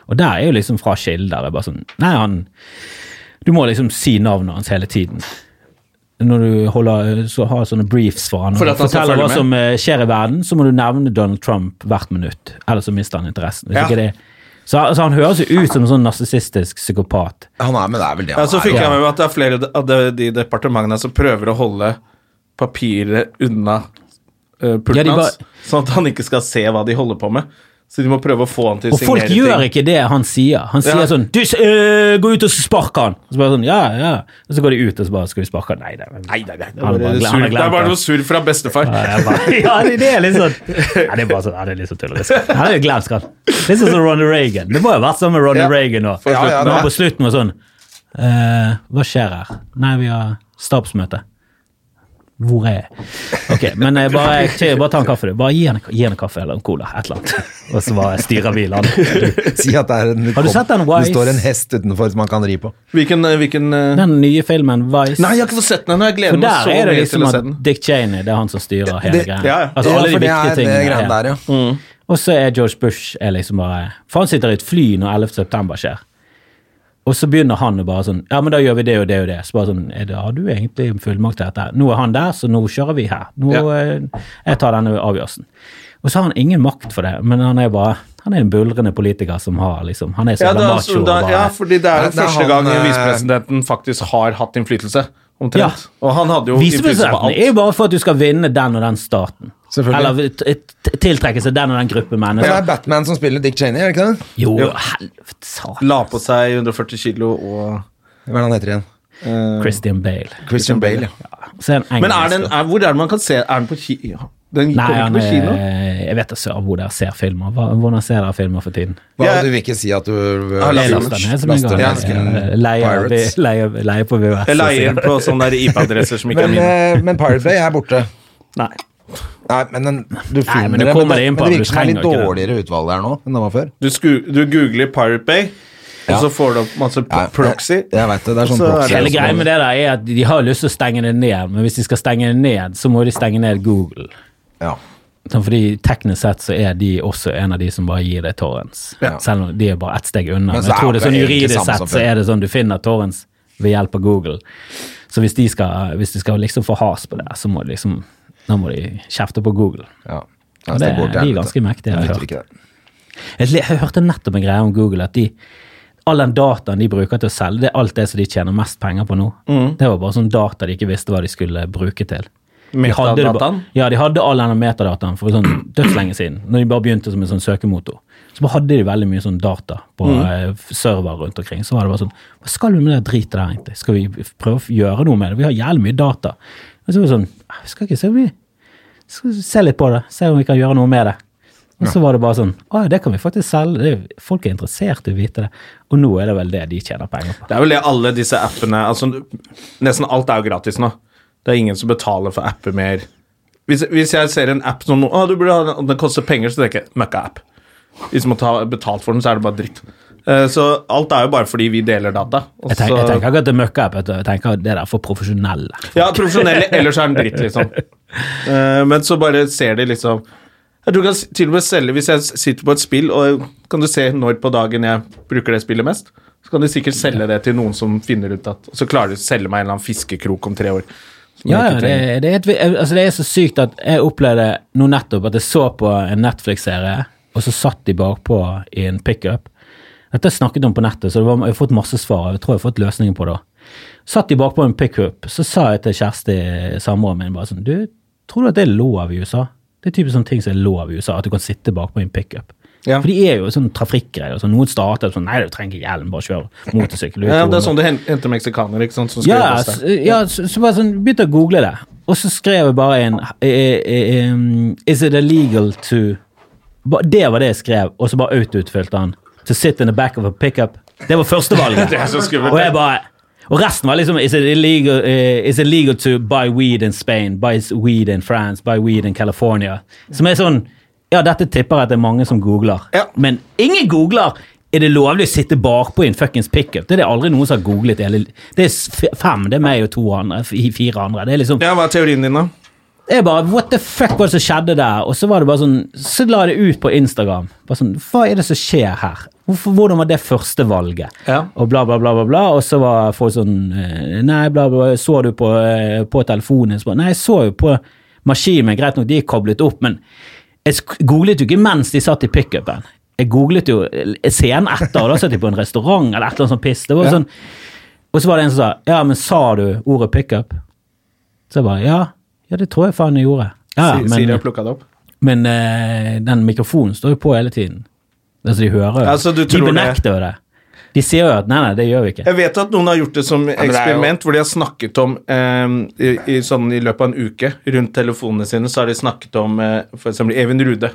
Og der er jo liksom fra kilder. Det er bare sånn Nei, han Du må liksom si navnet hans hele tiden. Når du holder, så har sånne briefs for han, og forteller hva med. som eh, skjer i verden, så må du nevne Donald Trump hvert minutt. Ellers så mister han interessen. Hvis Ja. ikke det så, så han høres jo ut som en sånn narsissistisk psykopat. Han er, men det er vel det Ja, så fikk jeg med meg at det er flere av de, de departementene som prøver å holde papiret unna uh, pulten Ja, hans, sånn at han ikke skal se hva de holder på med. Så de må prøve å få han til å signere ting. Og folk gjør ting. ikke det han sier. Han sier Ja. sånn du, øh, 'Gå ut og spark han!' Og så bare sånn, ja, ja. Og så går de ut og så bare 'Skal vi sparke han?' Nei, det er, Nei, nei, nei. Det er bare, bare det er noe surr fra bestefar. Ja, bare, ja, det, er litt sånn Nei, Det er bare sånn, ja, det er litt sånn tullerisk. Han er jo glemsk, han. Litt sånn som Ronny Reagan. Det må jo ha vært sånn med Ronny Ja. Reagan nå. Ja, ja, på slutten var sånn eh, Hva skjer her? Nei, vi har stabsmøte. Hvor er jeg? Ok, men jeg bare, jeg, bare ta en kaffe, du. Bare gi henne, gi henne kaffe eller en cola. Et eller annet. Og så bare styrer vi landet. Si at det er en Har du sett den Vice? Det står en hest utenfor som man kan ri på. Hvilken, hvilken uh... Den nye filmen Vice. Nei, jeg har ikke fått sett den ennå. Jeg gleder For meg der så er det mye liksom til å se at. Dick Cheney det er han som styrer hele Det- greia. ja, ja. Altså ja, alle for de viktige er det tingene. ja. der. Og så er George Bush er liksom bare For han sitter i et fly når 11. september skjer. Og så begynner han å bare sånn Ja, men da gjør vi det og det og det. Så bare sånn er det, Har du egentlig en fullmakt til dette? Nå er han der, så nå kjører vi her. Nå, Ja. eh, Jeg tar denne avgjørelsen. Og så har han ingen makt for det, men han er bare Han er en buldrende politiker som har liksom Han er så Ja, macho. altså, da, ja, fordi det er jo den første gang eh, visepresidenten faktisk har hatt innflytelse. Omtrent. Ja. Og han hadde jo innflytelse på alt. Visepresidenten er jo bare for at du skal vinne den og den staten. Selvfølgelig. Eller tiltrekke seg den og den gruppe Men det er Batman som spiller Dick Cheney, er det ikke det? Jo, Jo. helvete satan. La på seg 140 kilo og Hva er det han heter igjen? Christian Bale. Christian Bale, ja. Så er han Men er den, er, hvor er det man kan se Er den på kino? Ja. Den Nei, han ikke på kino? er, jeg vet da søren hvor dere ser filmer. Hva- Hvordan ser dere filmer for tiden? Hva, Ja. Du vil ikke si at du en ned Leier, leier, leier på VHS. Leier på sånne IP-adresser som ikke er Men, mine. eh, men Pirate Bay er borte. Nei. Nei, men den, du finner men du det, men, det, men det virker som det er litt dårligere utvalg der nå enn det var før. Du, sku, du googler Pirate Bay, Ja. og så får du opp masse Ja, proxy. Jeg, jeg vet det, det er sånn Så proxy. Hele greia med det der er at de har lyst til å stenge det ned, men hvis de skal stenge det ned, så må de stenge ned Google. Ja. Sånn, Fordi teknisk sett så er de også en av de som bare gir deg torrents. Ja. Selv om de er bare ett steg unna. Men Men jeg tror det er sånn juridisk sett så er det sånn du finner torrents ved hjelp av Google. Så hvis de skal, hvis de skal liksom få has på det, så må de liksom Da må de kjefte på Google. ja. Ja, det, det- går de er ganske mektige, har Jeg jeg hørt. Jeg, jeg hørte nettopp en greie om Google at de All den dataen de bruker til å selge, det er alt det som de tjener mest penger på nå. Mm. Det var bare sånn data de ikke visste hva de skulle bruke til. De Metadataen? Ja, de hadde all denne metadataen for sånn dødslenge siden, når de bare begynte som en sånn søkemotor. Så bare hadde de veldig mye sånn data på Mm. eh, server rundt omkring. Så var det bare sånn Hva skal vi med det dritet der, egentlig? Skal vi prøve å gjøre noe med det? Vi har jævlig mye data. Og så var det sånn «Ah, Vi skal ikke se vi skal se litt på det, se om vi kan gjøre noe med det. Og så var det bare sånn Å ja, det kan vi faktisk selge. Folk er interessert i å vite det. Og nå er det vel det de tjener penger på. Det er vel det alle disse appene altså, Nesten alt er jo gratis nå. Det er ingen som betaler for apper mer. Hvis, hvis jeg ser en app som å, du burde ha den, den koster penger, så tenker jeg møkka-app. Hvis man tar betalt for den, så er det bare dritt. Eh, så alt er jo bare fordi vi deler data. Jeg tenker, jeg tenker ikke at det er møkka-app, jeg tenker at det er for profesjonelle. Ja, profesjonelle, ellers er den dritt, liksom. Eh, men så bare ser de liksom Jeg tror du kan til og med selge Hvis jeg sitter på et spill, og kan du se når på dagen jeg bruker det spillet mest, så kan de sikkert selge det til noen som finner ut at så klarer de å selge meg en eller annen fiskekrok om tre år. Ja, ja, det, det, er et, altså det er så sykt at jeg opplevde nå nettopp at jeg så på en Netflix-serie, og så satt de bakpå i en pickup. Dette har jeg snakket om på nettet, så var, jeg har fått masse svar. Jeg tror jeg har fått løsningen på det. Satt de bakpå en pickup, så sa jeg til Kjersti, samboeren min, bare sånn Du, tror du at det er lov i USA? Det er typisk sånne ting som er lov i USA, at du kan sitte bakpå en pickup. Ja. For de er jo sånn trafikkgreier. Så noen starter sånn Nei, du trenger ikke hjelm, bare kjør motorsykkel. Ja, det er sånn du henter meksikanere, ikke sant? Ja, ja så, så bare sånn, begynte å google det, og så skrev jeg bare en eh, eh, um, Is it illegal to Det var det jeg skrev, og så bare autoutfylte han. To sit in the back of a pickup. Det var førstevalget. Det er så skummelt. og jeg bare og resten var liksom Is it illegal, uh, is it legal to buy weed in Spain? Buy weed in France? Buy weed in California? Som er sånn Ja, dette tipper jeg at det er mange som googler. Ja. Men ingen googler er det lovlig å sitte bakpå i en fuckings pickup. Det er det aldri noen som har googlet. Det er fem, det er meg og to andre, fire andre. Det er liksom Ja, hva er teorien din, da? jeg bare, What the fuck var det som skjedde der? Og så var det bare sånn, så la jeg det ut på Instagram. Bare sånn, Hva er det som skjer her? Hvorfor, hvordan var det første valget? Ja. Og bla, bla, bla, bla, bla. Og så var folk sånn eh, Nei, bla, bla, så du på, eh, på telefonen? Så nei, jeg så jo på maskinen. Greit nok, de er koblet opp, men jeg googlet jo ikke mens de satt i pickupen. Jeg googlet jo eh, scenen etter, og da satt de på en restaurant eller et eller annet sånt piss. Det var sånn, og så var det en som sa Ja, men sa du ordet pickup? Så jeg bare Ja, ja det tror jeg faen jeg gjorde. Ja, ja, Si- har plukka det opp. men uh, den mikrofonen står jo på hele tiden. Altså, de hører jo. Altså, du de benekter jo det. De sier jo at nei, nei, det gjør vi ikke. Jeg vet at noen har gjort det som det er eksperiment, hvor de har snakket om eh, i, i, sånn, I løpet av en uke rundt telefonene sine så har de snakket om eh, eksempel Even Rude.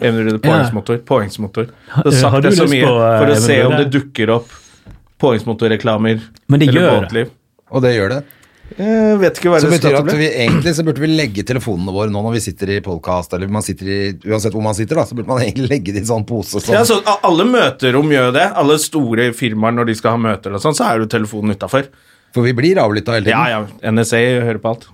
Even Rude påhengsmotor. påhengsmotor. De har Har sagt du det så mye på, eh, for å Even se om det dukker opp påhengsmotorreklamer Men det eller gjør det. båtliv. Og det gjør det. Jeg vet ikke hva det resultatet at vi egentlig så burde vi legge telefonene våre nå når vi sitter i podkast, eller man sitter i, uansett hvor man sitter, da, så burde man egentlig legge det i en sånn pose sånn. Ja, så Alle møterom gjør det. Alle store firmaer når de skal ha møter, og sånn, så er jo telefonen utafor. For vi blir avlytta hele tiden. Ja, ja. NSA hører på alt.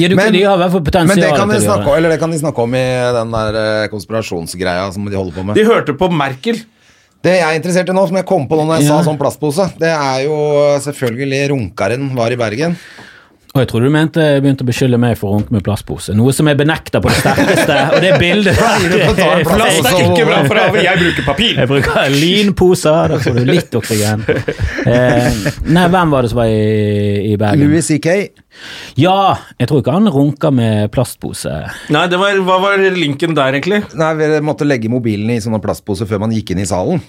Ja, du, Men- de Men det kan, de snakke om, eller det kan de snakke om i den der eh, konspirasjonsgreia som de holder på med. De hørte på Merkel. Det jeg er interessert i nå, som jeg kom på nå når jeg Ja. sa sånn plastpose, det er jo selvfølgelig Runkaren var i Bergen. Og jeg trodde du mente jeg begynte å beskylde meg for å runke med plastpose. Noe som jeg benekter på det sterkeste. Og det bildet plast Plast er ikke bra for deg, jeg bruker papir. Jeg bruker linposer, da får du litt oksygen. Eh, nei, hvem var det som var i, i Bergen? Louis C.K. Ja, jeg tror ikke han runka med plastpose. Nei, det var, hva var linken der, egentlig? Nei, vi måtte legge mobilen i sånne plastposer før man gikk inn i salen.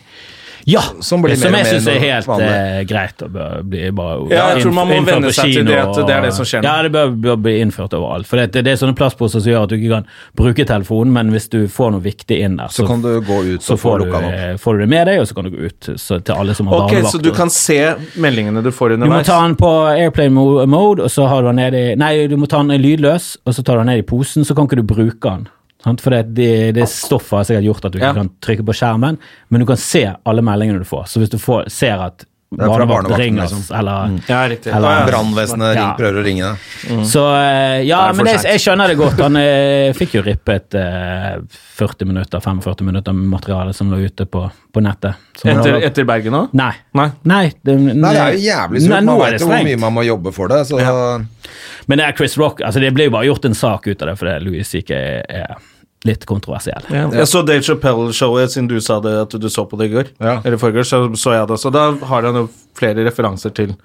Ja, Som blir som jeg syns er helt eh, greit å bli bare Ja, jeg tror man må venne seg til det at det er det som skjer. Ja, det bør, bør bli innført overalt. For det, det er sånne plastposer som gjør at du ikke kan bruke telefonen, men hvis du får noe viktig inn der, Så kan du gå ut så og få får, du, eh, får du det med deg, og så kan du gå ut så, til alle som har Ok, barnevakt. Så du kan se meldingene du får underveis? du må ta den på airplane mode, og så har du den ned i Nei, du må ta den lydløs, og så tar du den ned i posen, så kan ikke du bruke den. Sant? For det, det, det stoffet har sikkert gjort at du ikke Ja. kan trykke på skjermen, men du kan se alle meldingene du får. Så hvis du får, ser at barnevakt barnevakten, ringer, liksom. eller Ja, riktig. Eller- Ja, ja. Brannvesenet Ja. prøver å ringe deg. Så eh, ja, Det men det, jeg skjønner det godt. Han eh, fikk jo rippet eh, 40 minutter, 45 minutter med materiale som lå ute på, på nettet. Etter, han- etter Bergen òg? Nei. Nei. Nei, det, Nei, det er jo jævlig surt. Man vet jo hvor mye man må jobbe for det. Så Men det er Chris Rock. altså Det ble jo bare gjort en sak ut av det, fordi Louis ikke er litt kontroversiell. Jeg så Dave Chappelle-showet, siden du sa det at du så på det i går. Ja. Eller forrige, så så jeg det også. Da har han jo flere referanser til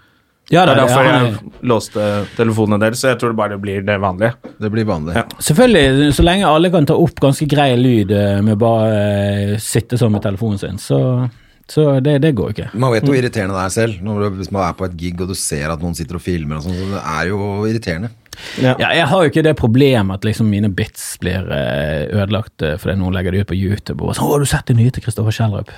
Ja, Det det er derfor ja, han er- jeg låste telefonen deres, så jeg tror det bare blir det vanlige. det blir vanlig. Ja. Selvfølgelig, så lenge alle kan ta opp ganske grei lyd med med bare eh, sitte sånn med telefonen sin, så, så det, det går ikke. Man vet hvor irriterende det er selv, når du, hvis man er på et gig og du ser at noen sitter og filmer og sånt, Så det er jo irriterende. Ja, jeg har jo ikke det problemet at liksom mine bits blir eh, ødelagt eh, fordi noen legger det ut på YouTube og sånn 'Å, har du sett det nye til Kristoffer Schjelderup?'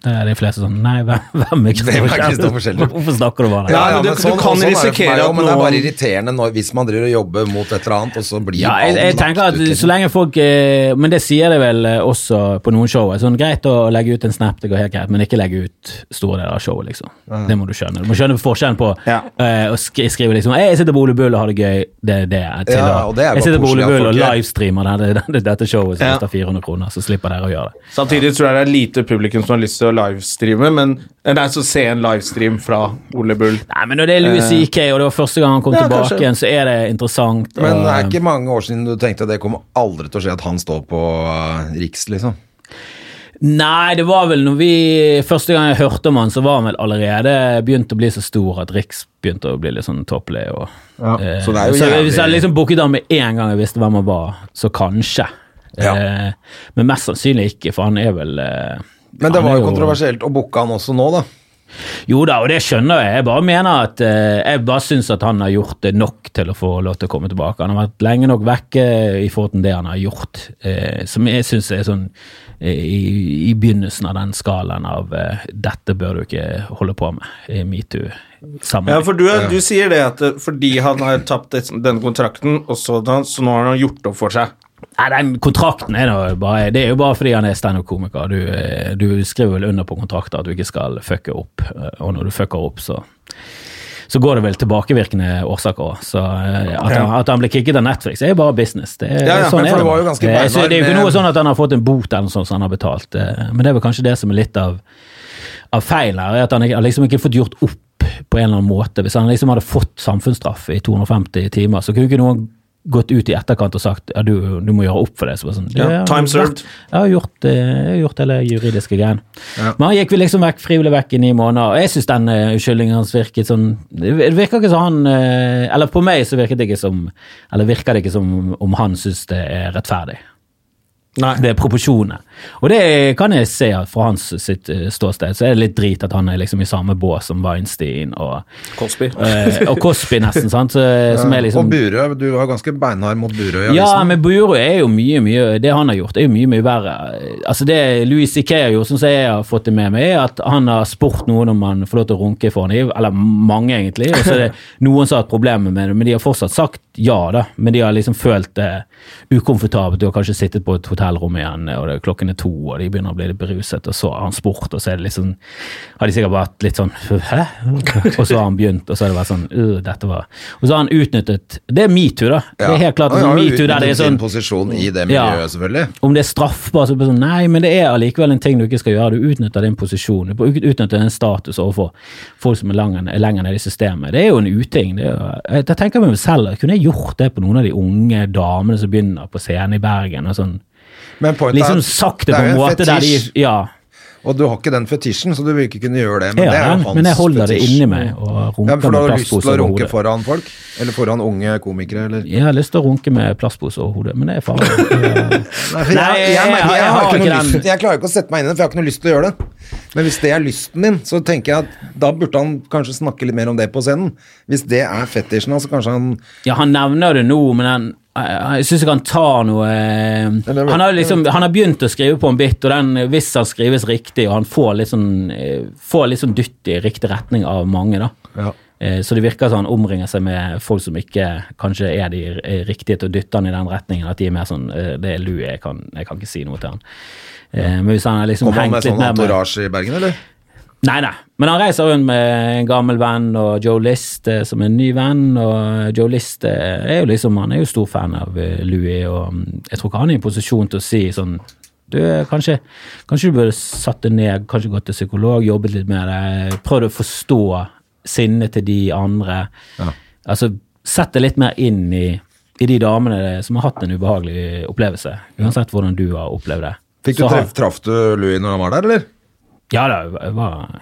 Det er de fleste sånn Nei, hvem, er er Kristoffer Schjelderup? Hvorfor snakker du bare det? Ja, men du- du kan sånn er risikere meg at noen det er bare irriterende når, hvis man driver og jobber mot et eller annet, og så blir Ja, jeg, jeg tenker at så lenge folk eh, Men det sier det vel eh, også på noen show. Sånn, greit å legge ut en snap, det går helt greit, men ikke legge ut store deler av showet, liksom. Det må du skjønne. Du må skjønne forskjellen på Ja. eh, å skri skrive liksom «Ei, 'Jeg sitter på Ole Bull og har det gøy', det er det. Til Ja, og det er jeg sitter på Ole Bull og er- livestreamer dette, dette, showet som Ja. koster 400 kroner, så slipper dere å gjøre det. Samtidig tror jeg det er lite publikum som har lyst til å livestreame, men Nei, så se en livestream fra Ole Bull. Nei, men når det er Louis Eh. CK, og det var første gang han kom Ja, tilbake kanskje. igjen, så er det interessant. Men det er ikke mange år siden du tenkte at det kommer aldri til å skje at han står på uh, Riks, liksom. Nei, det var vel når vi Første gang jeg hørte om han, så var han vel allerede begynt å bli så stor at Riks begynte å bli litt sånn topplig. Og, Ja, eh, så det er jo så jævlig- Hvis jeg liksom booket han med en gang jeg visste hvem han var, så kanskje. Ja. Eh, men mest sannsynlig ikke, for han er vel eh, Men det var jo kontroversielt å booke han også nå, da. Jo da, og det skjønner jeg. Jeg bare mener at eh, Jeg bare syns at han har gjort det nok til å få lov til å komme tilbake. Han har vært lenge nok vekke i forhold til det han har gjort, eh, som jeg syns er sånn eh, i, i begynnelsen av den skalaen av eh, 'dette bør du ikke holde på med' i metoo. Ja, for du, du sier det at fordi han har tapt den denne kontrakten, og så, så nå har han gjort opp for seg. Nei, den kontrakten er nå bare Det er jo bare fordi han er standup-komiker. Du, eh, du skriver vel under på kontrakter at du ikke skal fucke opp, eh, og når du fucker opp, så så går det vel tilbakevirkende årsaker òg. Så eh, at, han, at han ble kicket av Netflix, er jo bare business. Det, er- Ja, ja, sånn men er det. det ganske Eh, så det er jo ikke noe sånn at han har fått en bot eller noe sånt som han har betalt, men det er vel kanskje det som er litt av, av feilen her, er at han liksom ikke- har fått gjort opp på en eller annen måte. Hvis han liksom hadde fått samfunnsstraff i 250 timer, så kunne ikke noen gått ut i etterkant og sagt ja, du, du må gjøre opp for det. Så sånn, Ja, time served. Jeg har gjort, eh, jeg har gjort hele juridiske greien. Men han gikk vel liksom vekk, frivillig vekk i ni måneder, og jeg syns den uskyldningen unnskyldningen hans virket sånn Det virker ikke som han eh, Eller på meg så virket det ikke som Eller virker det ikke som om han syns det er rettferdig. Nei. Det er proporsjoner. Og det kan jeg se fra hans sitt eh, ståsted, så er det litt drit at han er liksom i samme bås som Weinstein og, Cosby. eh, og Cosby, nesten, sant. Så, som er liksom Og Burøe, du var ganske beinhard mot Burøe ja, men Burøe er jo mye, mye Det han har gjort, er jo mye, mye verre. Altså Det Louis C.K. har gjort, som jeg har fått det med meg, er at han har spurt noen om han får lov til å runke for ham, eller mange, egentlig. Og så er det noen som har hatt problemer med det, men de har fortsatt sagt ja, da. Men de har liksom følt det ukomfortabelt. Du har kanskje sittet på et hotellrom igjen, og det klokken er to, og de begynner å bli litt beruset, og så har han spurt, og så er det liksom Har de sikkert vært litt sånn Hæ? Og så har han begynt, og så har det vært sånn uh, Dette var Og så har han utnyttet Det er metoo, da. Det er helt klart ja, jo metoo der det er sånn posisjon i det Ja. miljøet, selvfølgelig. om det er straffbart, så blir det sånn Nei, men det er allikevel en ting du ikke skal gjøre. Du utnytter din posisjon. Du utnytter din status overfor folk som er lenger, er lenger nede i systemet. Det er jo en uting. Det er jo, jeg, jeg tenker meg selv, kunne jeg gjort det på noen av de unge damene som begynner på scenen i Bergen? og sånn, Men pointet Liksom er at det er en der de fetisj. Ja, Og du har ikke den fetisjen, så du vil ikke kunne gjøre det. Men jeg det er hans men jeg holder det inni meg og Ja, for du har har lyst til plastpose å over runke hodet. foran folk? Eller foran unge komikere, eller? Jeg har lyst til å runke med plastpose over hodet, men det er farlig. Jeg, jeg, jeg- jeg, jeg har har ikke ikke noe lyst, jeg klarer ikke å sette meg inn i det, for jeg har ikke noe lyst til å gjøre det. Men hvis det er lysten din, så tenker jeg at da burde han kanskje snakke litt mer om det på scenen. Hvis det er fetisjen hans, så kanskje han Ja, han nevner det nå, men han, jeg, jeg syns ikke han tar noe eh, han, har liksom, han har begynt å skrive på en bit, og den, hvis han skrives riktig, og han får litt sånn, eh, får litt sånn dytt i riktig retning av mange, da. Ja. Eh, Så det virker som han omringer seg med folk som ikke kanskje er de eh, riktige til å dytte han i den retningen. At de er mer sånn eh, Det er Louis, jeg kan, jeg kan ikke si noe til han. Ja. Men hvis han har liksom han hengt med litt sånn mer med entourage i Bergen, eller? Nei, nei. Men han reiser rundt med en gammel venn og Joe List eh, som en ny venn. Og Joe List eh, er jo liksom, han er jo stor fan av eh, Louis, og mm, jeg tror ikke han er i posisjon til å si sånn du, eh, kanskje, kanskje du burde satt deg ned, kanskje gått til psykolog, jobbet litt med det, prøvd å forstå sinnet til de andre. Altså, sett deg litt mer inn i, i de damene som har hatt en ubehagelig opplevelse, uansett hvordan du har opplevd det. Fikk du treff, Traff du Louis når han var der, eller? Ja, da, det var,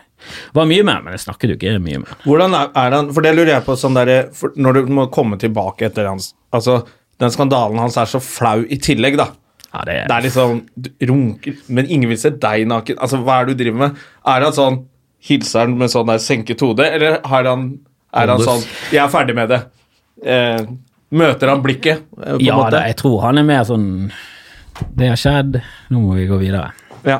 var mye med, men jeg snakket jo ikke mye med. Hvordan er, er han For det lurer jeg på sånn der, Når du må komme tilbake etter hans Altså, den skandalen hans er så flau i tillegg, da. Ja, det, er... Det er liksom du runker Men ingen vil se deg naken. Altså, hva er det du driver med? Er han sånn Hilser han med sånn der senket hode, eller har han, er han sånn Jeg er ferdig med det. Eh, møter han blikket, eh, ja da, jeg tror han er mer sånn Det har skjedd, nå må vi gå videre. Ja.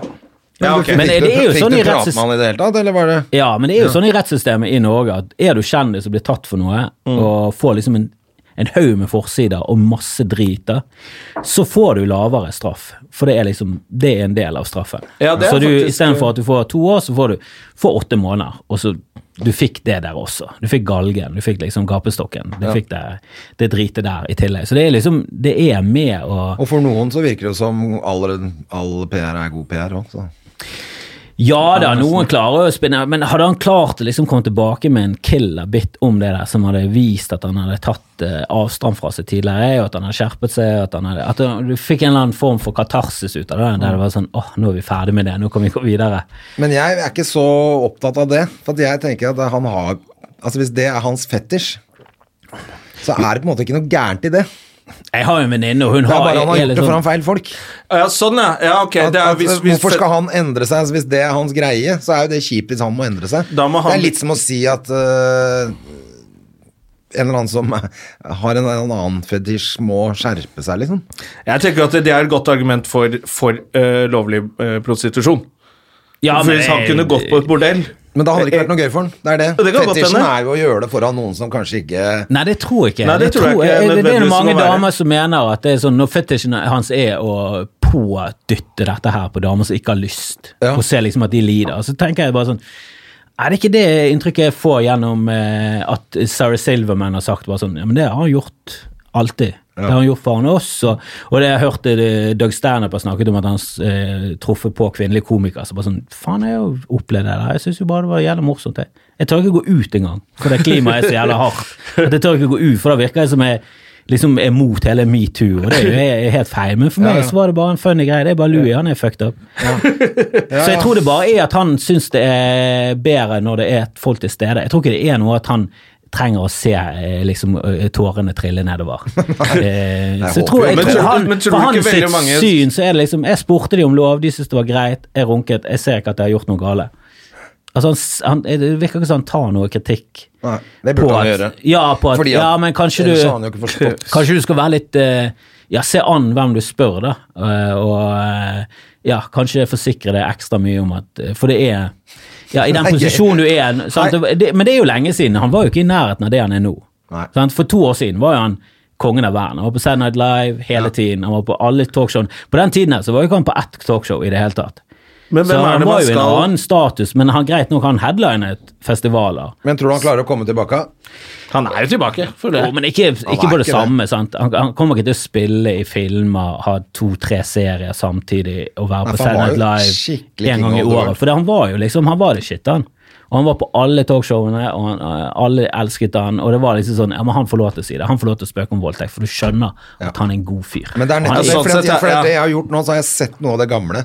Ja, okay. Men det er jo sånn i prate rettssys- med han i det hele tatt, eller var det Ja, men det er jo sånn i rettssystemet i Norge at er du kjendis og blir tatt for noe, Mm. og får liksom en, en haug med forsider og masse drit, da, så får du lavere straff. For det er liksom Det er en del av straffen. Ja, det så du faktisk- istedenfor at du får to år, så får du får åtte måneder, og så du fikk det der også. Du fikk galgen, du fikk liksom gapestokken. Du fikk det, det dritet der i tillegg. Så det er liksom Det er med å Og for noen så virker det som all, all PR er god PR òg, så Ja da, noen klarer å spinne, men hadde han klart å liksom komme tilbake med en killer bit om det der, som hadde vist at han hadde tatt eh, avstand fra seg tidligere, og at han hadde skjerpet seg, at, hadde, at du fikk en eller annen form for katarsis ut av det, der det var sånn åh, nå er vi ferdig med det, nå kan vi gå videre. Men jeg er ikke så opptatt av det. For jeg tenker at han har Altså Hvis det er hans fetisj, så er det på en måte ikke noe gærent i det. Jeg har en venninne, og hun har Det er bare han har gjort det sånn- foran feil folk. Ja, sånn, ja. ja ok. At, Det er, hvis, hvis, hvorfor skal han endre seg? Hvis det er hans greie, så er jo det kjipt hvis han må endre seg. Da må han- Det er litt som å si at uh, en eller annen som har en, en annen fetisj, må skjerpe seg, liksom. Jeg tenker at det er et godt argument for, for uh, lovlig uh, prostitusjon. Ja, men hvis han kunne gått på et bordell Men da hadde det ikke vært noe gøy for han. Det er det. Det Fetisjen er jo å gjøre det foran noen som kanskje ikke Nei, det tror jeg ikke. Nei, det tror jeg ikke det, det er mange damer som mener at det er sånn, når fetisjen hans er å pådytte dette her på damer som ikke har lyst, Ja. og se liksom at de lider, så tenker jeg bare sånn er det ikke det inntrykket jeg får gjennom eh, at Sarah Silverman har sagt? bare sånn, ja, men Det har han gjort alltid. Det har han gjort foran oss. Og, og det jeg hørte det, Doug Stanhope har snakket om at han eh, truffet på kvinnelige komikere. så bare sånn, Faen, jeg har opplevd det der. Jeg syns jo bare det var jævlig morsomt. Jeg, jeg tør ikke gå ut engang, for det klimaet er så jævla hardt. At jeg tør ikke gå ut, for da virker jeg som jeg liksom er mot hele metoo, og det er jo helt feil. Men for meg så var det bare en funny greie. Det er bare Louis, han er fucked up. Så jeg tror det bare er at han syns det er bedre når det er folk til stede. Jeg tror ikke det er noe at han trenger å se eh, liksom eh, tårene trille nedover. Eh, så jeg tror, jeg tror tror- han, men For hans sitt mange- syn så er det liksom Jeg spurte de om lov, de syntes det var greit, jeg runket, jeg ser ikke at jeg har gjort noe gale. Altså han, han, Det virker ikke som han tar noe kritikk. Nei, det burde han at- gjøre. Ja, på at, Fordi at ja, men kanskje du. Kanskje du skal være litt uh, Ja, se an hvem du spør, da. Uh, og uh, ja, kanskje forsikre deg ekstra mye om at For det er Ja, i den posisjonen du er sant? Men det er jo lenge siden. Han var jo ikke i nærheten av det han er nå. For to år siden var jo han kongen av verden. Han var på Saturday Night Live hele tiden. Han var på alle talkshowene. På den tiden her så var jo ikke han på ett talkshow i det hele tatt. Men Så han er det var man jo i en skal annen status, men han greit nok han headlinet festivaler. Men tror du han klarer å komme tilbake? Han er jo tilbake. For det. Jo, men ikke, ikke på det ikke samme. sant? Han, han kommer ikke til å spille i filmer, ha to-tre serier samtidig og være Nei, på for han Saturday var Night jo Live skikkelig en gang i of the året. For det, han var jo liksom, han var det shit, han. Og han var på alle talkshowene, og han, eh, alle elsket han, og det var liksom sånn Ja, men han får lov til å si det. Han får lov til å spøke om voldtekt, for du skjønner at han er en god fyr. Men det er Og han nettopp det, sånn for, at, sett, ja, for at ja. det jeg har gjort nå, så har jeg sett noe av det gamle.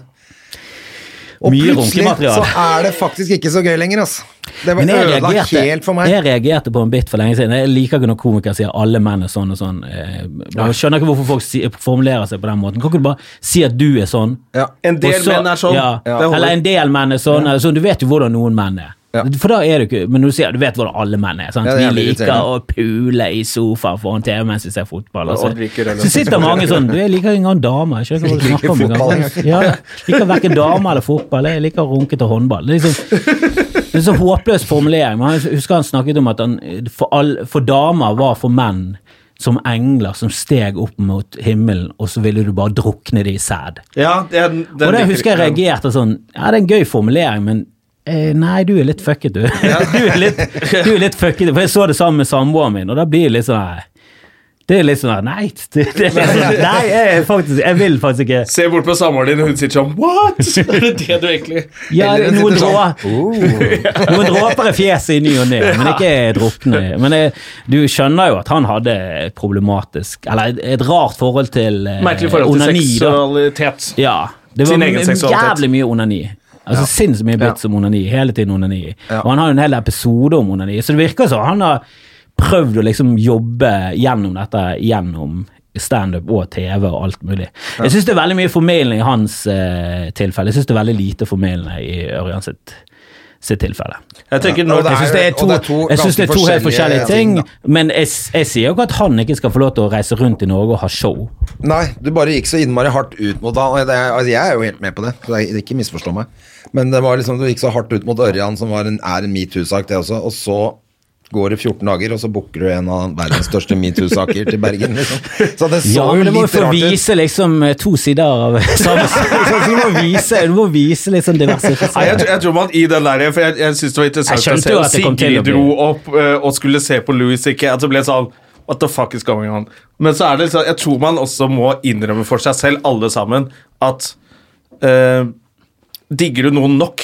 Og Mye plutselig så er det faktisk ikke så gøy lenger, altså. Det var ødela helt for meg. jeg reagerte på en bit for lenge siden. Jeg liker ikke når komikere sier alle menn er sånn og sånn. Eh, Jeg skjønner ikke hvorfor folk si, formulerer seg på den måten. Kan ikke du bare si at du er sånn? Ja. En del så- menn er sånn. Ja, Ja. eller en del menn er sånn. eller sånn, Du vet jo hvordan noen menn er. Ja. For da er du ikke Men du sier du vet hvordan alle menn er. Sant? Ja, er vi liker å pule i sofaen foran TV mens vi ser fotball. Altså. så, Og drikker øl. så sitter mange sånn Du, jeg liker ikke engang damer. Jeg skjønner ikke hva du snakker om. engang. Ja, liker verken damer eller fotball. Jeg liker runke til håndball. Det er liksom det er så håpløs formulering. Men jeg husker han snakket om at han, for, all, for damer var for menn som engler som steg opp mot himmelen, og så ville du bare drukne det i sæd. Ja, er- Og det husker jeg reagerte sånn Ja, det er en gøy formulering, men eh, nei, du er litt fucket, du. du, er litt, du er litt fucket. For jeg så det sammen med samboeren min, og da blir det litt sånn nei, Det er litt sånn Nei, det, det er sånn, nei jeg, faktisk, jeg vil faktisk ikke Se bort på samboeren din, og hun sitter sånn What?! Er det det du egentlig Ja, noen, sånn, noen dråper i fjeset i ny og ne, men ikke drukne. Men jeg, du skjønner jo at han hadde problematisk Eller et, rart forhold til eh, Merkelig forhold til onani, da. seksualitet. Ja. Det var jævlig mye onani. Altså Sinnssykt mye bits om onani. Hele tiden onani. Ja. Og han har jo en hel episode om onani, så det virker som han har prøvd å liksom jobbe gjennom dette gjennom standup og TV og alt mulig. Jeg syns det er veldig mye formildende i hans eh, tilfelle. Jeg syns det er veldig lite formildende i Ørjan sitt, sitt tilfelle. Jeg tenker Ja, nå og det Jeg syns det er to, det er to jeg synes det er to helt forskjellige ting, ting, men jeg, jeg sier jo ikke at han ikke skal få lov til å reise rundt i Norge og ha show. Nei, du bare gikk så innmari hardt ut mot han. og Det altså, jeg er jo helt med på det, så det er, ikke misforstå meg. Men det var liksom, du gikk så hardt ut mot Ørjan, som var en, er en metoo-sak, det også. Og så går det 14 dager, og så booker du en av verdens største metoo-saker til Bergen. Liksom. Så det så Ja, men det må litt rart ut. vise liksom to sider av samme Du må vise, du må vise liksom diverse Nei, jeg, tror- jeg tror man i den der For jeg, jeg synes det var interessant Jeg å se at Sigrid dro opp eh, og skulle se på Louis ikke At det ble sånn What the fuck is going on? Men så er det liksom Jeg tror man også må innrømme for seg selv, alle sammen, at uh, Digger du noen nok,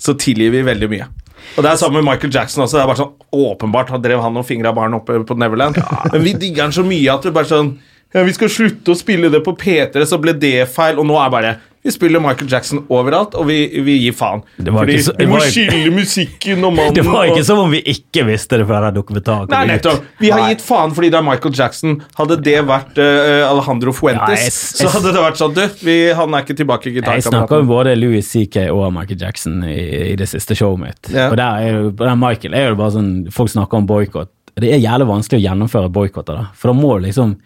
så tilgir vi veldig mye. Og det er sammen med Michael Jackson også. Det er bare sånn Åpenbart har drev han og fingra barn oppe på Neverland. Men vi digger han så mye at vi bare sånn ja, Vi skal slutte å spille det på P3, så ble det feil. Og nå er bare Vi spiller Michael Jackson overalt, og vi, vi gir faen. Det var Fordi ikke så- det vi må skille musikken og mannen Det var ikke og- som om vi ikke visste det før dokumentaren kom Nei, nettopp. Vi har gitt faen fordi det er Michael Jackson. Hadde det vært uh, Alejandro Fuentes, Ja, jeg- så hadde det vært sånn Du, vi, han er ikke tilbake i Jeg snakka gitarkameraten. om både Louis CK og Michael Jackson i, i det siste showet mitt. Ja. Og der er der Michael er jo bare sånn Folk snakker om boikott. Det er jævlig vanskelig å gjennomføre boikotter. For da må du liksom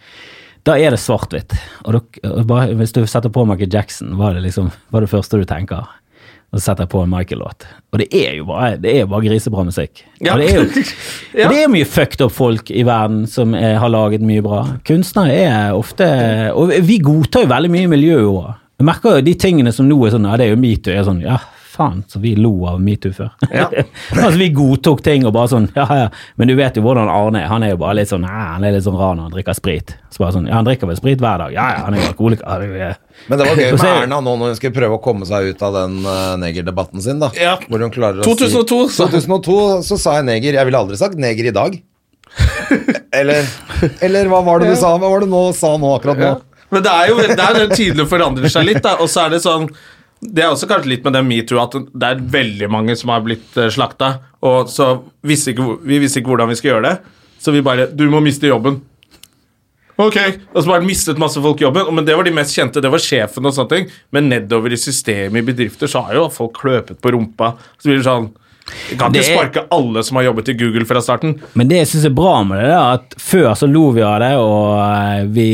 Da er det svart-hvitt. Og, da- hvis du setter på Michael Jackson, hva er det liksom Hva er det første du tenker? Og så setter jeg på en Michael-låt. Og det er jo bare, det er bare grisebra musikk. Ja. Og det er jo Ja. det er mye fucked up folk i verden som er, har laget mye bra. Kunstnere er ofte Og vi godtar jo veldig mye i miljøet òg. Jeg merker jo de tingene som nå er sånn Ja, det er jo metoo. Er sånn, ja, faen, så vi lo av metoo før. Ja. altså, vi godtok ting og bare sånn Ja, ja. Men du vet jo hvordan Arne er. Han er jo bare litt sånn Nei, han er litt sånn rar når han drikker sprit. Så bare sånn Ja, han drikker vel sprit hver dag. Ja, ja, han er jo alkoholiker. Ja, er- Men det var gøy med er- Erna nå når hun skulle prøve å komme seg ut av den uh, negerdebatten sin. da Ja. Hvor hun klarer å 2002, si 2002 så sa jeg neger. Jeg ville aldri sagt neger i dag. eller, eller hva var det du sa? Hva var det nå sa nå akkurat nå? Ja. Men det er jo det er tydelig å forandre seg litt, da. Og så er det sånn Det er også kanskje litt med den metoo at det er veldig mange som har blitt uh, slakta, og så visste ikke, vi visste ikke hvordan vi skulle gjøre det, så vi bare Du må miste jobben. Ok, Og så bare mistet masse folk jobben, men det var de mest kjente. Det var sjefen og sånne ting. Men nedover i systemet i bedrifter så har jo folk kløpet på rumpa. Så blir det sånn Vi kan ikke er- sparke alle som har jobbet i Google fra starten. Men det jeg syns er bra med det, er at før så lo vi av det, og vi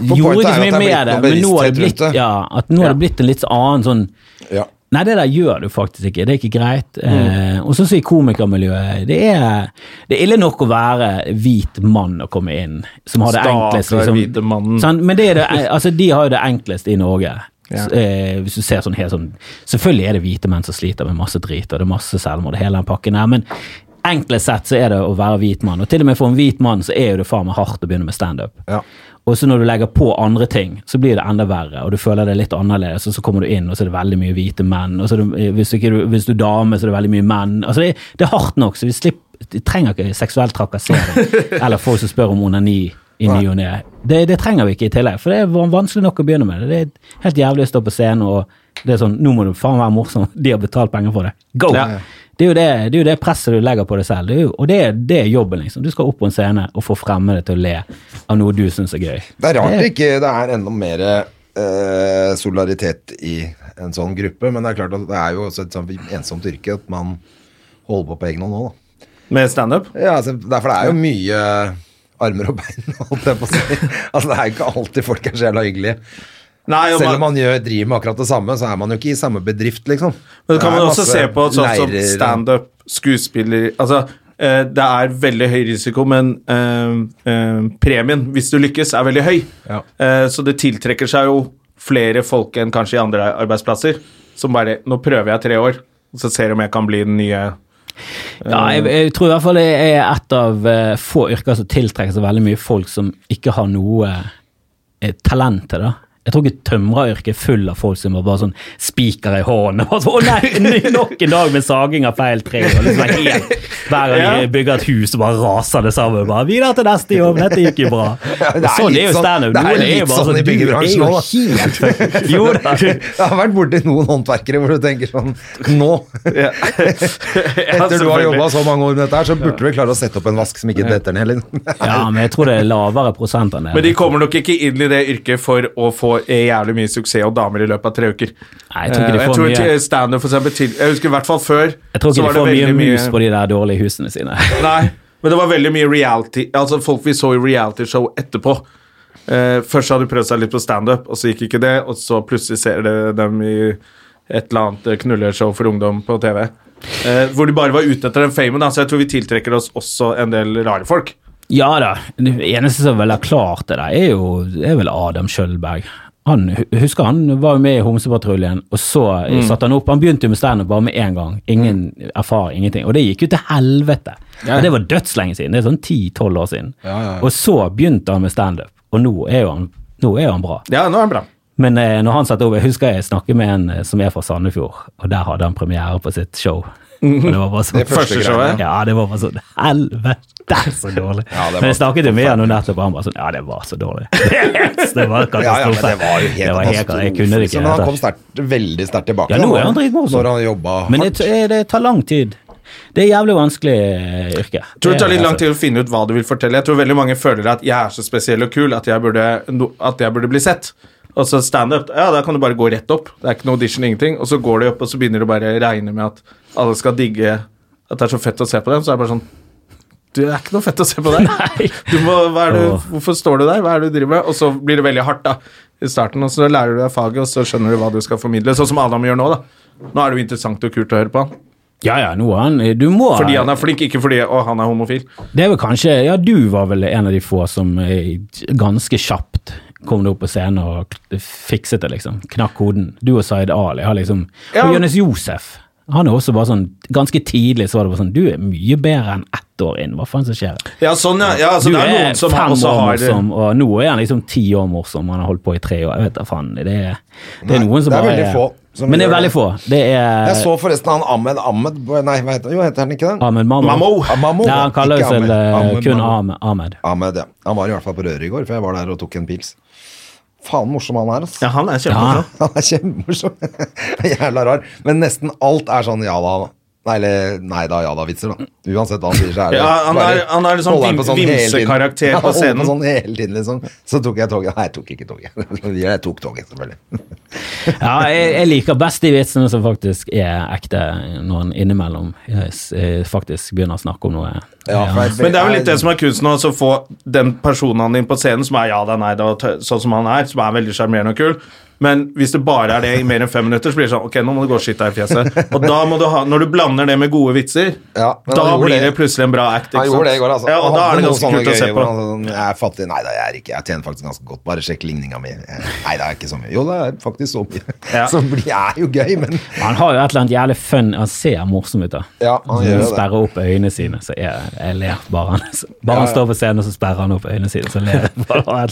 vi gjorde ikke så mye med det. Men nå har det blitt, ja, nå har det blitt en litt annen sånn Ja. Nei, det der gjør du faktisk ikke. Det er ikke greit. Eh, og så sier komikermiljøet det er, det er ille nok å være hvit mann og komme inn, som har det enklest. Stakkar hvite mannen. Men det det, altså, de har jo det enklest i Norge. Ja. Eh, hvis du ser sånn helt sånn Selvfølgelig er det hvite menn som sliter med masse drit, og det er masse selvmord, hele den pakken her, men enklest sett så er det å være hvit mann. Og til og med for en hvit mann så er jo det faen meg hardt å begynne med standup. Ja. Og så når du legger på andre ting, så blir det enda verre, og du føler det litt annerledes, og så kommer du inn, og så er det veldig mye hvite menn, og så det, hvis, du hvis du er dame, så er det veldig mye menn. Altså det, det er hardt nok, så vi slipper, trenger ikke seksuell trakassering, eller folk som spør om onani i ny og ne. Det, det trenger vi ikke i tillegg, for det er vanskelig nok å begynne med det. Er helt jævlig å stå på scenen, og det er sånn, nå må du faen være morsom, de har betalt penger for det. Go! Ja. Det er, jo det, det er jo det presset du legger på deg selv, det er jo, og det, er- det er jobben, liksom. Du skal opp på en scene og få fremmede til å le av noe du syns er gøy. Det er rart det ikke det er enda mer eh, solidaritet i en sånn gruppe, men det er klart at det er jo også et sånt ensomt yrke at man holder på på egen hånd nå, da. Med standup. Ja, altså, derfor det er jo mye armer og bein, holdt jeg på å si. Altså, det er jo ikke alltid folk er så jævla hyggelige. Nei, Selv om man gjør, driver med akkurat det samme, så er man jo ikke i samme bedrift, liksom. Men det kan Det man også se på sånn som standup, skuespiller Altså, eh, det er veldig høy risiko, men eh, eh, premien, hvis du lykkes, er veldig høy. Ja. Eh, så det tiltrekker seg jo flere folk enn kanskje i andre arbeidsplasser, som bare Nå prøver jeg tre år, og så ser jeg om jeg kan bli den nye Ja, jeg, jeg tror i hvert fall det er et av eh, få yrker som tiltrekker seg veldig mye folk som ikke har noe eh, talent til det. Jeg tror ikke tømreryrket er full av folk som var bare sånn spiker i hånden. og bare sånn, Å nei, nok en dag med saging av feil tre. Og liksom er helt, hver gang de bygger et hus, og bare raser det sammen. Bare, Videre til neste jobb, dette gikk jo bra. Ja, det er sånn er jo sånn- standup. det er litt jo bare sånn i byggebransjen òg. Jeg har vært borti noen håndverkere hvor du tenker sånn Nå, Ja. etter du har jobba så mange år med dette, her, så burde du klare å sette opp en vask som ikke detter ned. Liksom. Ja, men jeg tror det er lavere prosent enn det. Men de kommer nok ikke inn i det yrket for å få jævlig mye suksess og damer i løpet av tre uker. Nei, jeg tror ikke de Eh, jeg får tror mye- til standup, for eksempel, til, Jeg husker i hvert fall før Jeg tror ikke var de får mye mus på de der dårlige husene sine. Nei, men det var veldig mye reality Altså folk vi så i realityshow etterpå. Uh, først hadde de prøvd seg litt på standup, og så gikk ikke det. Og så plutselig ser de dem i et eller annet eh, knulleshow for ungdom på TV. Uh, hvor de bare var ute etter den famen. Da. Så jeg tror vi tiltrekker oss også en del rare folk. Ja da, det eneste som vel har klart det der, er jo er vel Adam Skjølberg. Han, husker han var jo med i Homsepatruljen, og så Mm. satte han opp Han begynte jo med standup bare med en gang. Ingen erfaring, ingenting. Og det gikk jo til helvete. Og det var dødslenge siden. Det er sånn 10-12 år siden. Og så begynte han med standup, og nå er jo han, nå er han bra. Ja, nå er han bra. Men eh, når han satte opp, jeg husker jeg snakket med en eh, som er fra Sandefjord, og der hadde han premiere på sitt show. Og det var bare sånn, Det første showet? Ja, det var bare sånn Helvete, så dårlig. Ja, var men jeg snakket jo med han nettopp, og han bare sånn Ja, det var så dårlig. det var Ja, ja, men det var jo helt Det var helt- Jeg kunne det ikke. Så, Men han kom stert, veldig sterkt tilbake. Ja, nå er han dritmorsom. Når han jobba Men det, det tar lang tid. Det er jævlig vanskelig eh, yrke. tror det tar litt lang tid å finne ut hva du vil fortelle. Jeg tror veldig mange føler at jeg er så spesiell og kul at jeg burde, at jeg burde bli sett. Og så standup, ja, da kan du bare gå rett opp. Det er ikke noe audition, ingenting. Og så går du opp, og så begynner du bare å regne med at alle skal digge at det er så fett å se på dem. Så er det bare sånn Du, det er ikke noe fett å se på deg. Du må, det, hvorfor står du der? Hva er det du driver med? Og så blir det veldig hardt da, i starten, og så lærer du deg faget, og så skjønner du hva du skal formidle. Sånn som Adam gjør nå, da. Nå er det jo interessant og kult å høre på han. Ja, ja, nå han Du må Fordi han er flink, ikke fordi å, han er homofil. Det er vel kanskje Ja, du var vel en av de få som eh, ganske kjapt kom deg opp på scenen og fikset det, liksom. Knakk koden. Du og Zaid Ali har liksom Ja. Og Jonis Josef. Han er også bare sånn Ganske tidlig så var det bare sånn Du er mye bedre enn ett år inn. Hva faen som skjer? Ja, sånn, ja. ja altså, du det er noen som fem år har morsom, og nå er han liksom ti år morsom. Han har holdt på i tre år. Jeg vet da faen. Det er, det er noen som det er veldig få Men det er veldig få. Det er Jeg så forresten han Ahmed Ahmed Nei, hva heter, jo, heter han ikke det? Ahmed Mammo. Ja, Nei, han kaller seg eh, kun Ahmed. Ahmed. Ahmed, ja. Han var i hvert fall på røret i går, for jeg var der og tok en pils. Faen morsom han er, altså. Ja, han er kjempemorsom. Han er kjempemorsom. Jævla rar. Men nesten alt er sånn ja da. Nei, eller nei da, ja da-vitser, da. Uansett hva han sier, så er det Ja, han er- han er liksom vim- sånn vimsekarakter Ja, på scenen. sånn hele tiden, liksom. Så tok jeg toget. Nei, jeg tok ikke toget. Jeg tok toget, selvfølgelig. Ja, jeg, jeg liker best de vitsene som faktisk er ekte, når en innimellom eh, faktisk begynner å snakke om noe. Ja, for jeg- Men det er jo litt det som er kunsten, også, å få den personen din på scenen som er ja da, nei da, sånn som han er, som er veldig sjarmerende og kul. Men hvis det bare er det i mer enn fem minutter, så blir det sånn Ok, nå må du gå og skyte deg i fjeset. Og da må du ha Når du blander det med gode vitser, Ja, da blir det det. plutselig en bra act. Han ikke gjorde det i går, altså. Ja, og da er det ganske kult å se på. han sånn, Jeg er fattig. Nei da, jeg er ikke. Jeg tjener faktisk ganske godt. Bare sjekk ligninga mi. Nei, det er ikke så mye. Jo, det er faktisk så mye. Ja. Som blir, er jo gøy, men Han har jo et eller annet jævlig fun Han ser morsom ut, da. Ja, han gjør det. sperrer opp øynene sine, så jeg, jeg ler bare. Han, bare han står på scenen, og så sperrer han opp øynene sine, så ler jeg. bare.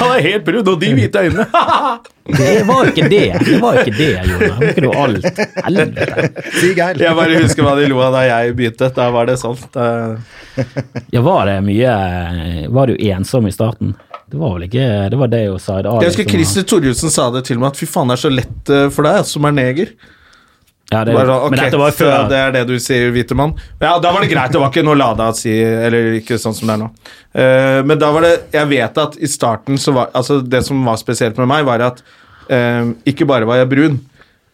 Han er helt brun, og de hvite øynene! Det var ikke det. Det var ikke det, Jonas. Bruker du alt? Helvete. Jeg bare husker hva de lo av da jeg begynte. Da var det sånn. Ja, var det mye Var du ensom i starten? Det var vel ikke Det var det jo Zaid Ali jeg husker Christer Thorjussen sa det til meg, at fy faen, det er så lett eh, for deg som er neger. Ja, det, Bare okay, ok, Men dette var før. Det er det du sier, hvite mann. Ja, da var det greit. Det var ikke noe Lada å si, eller ikke sånn som det er nå. Uh, men da var det Jeg vet at i starten så var Altså, det som var spesielt med meg, var at uh, ikke bare var jeg brun,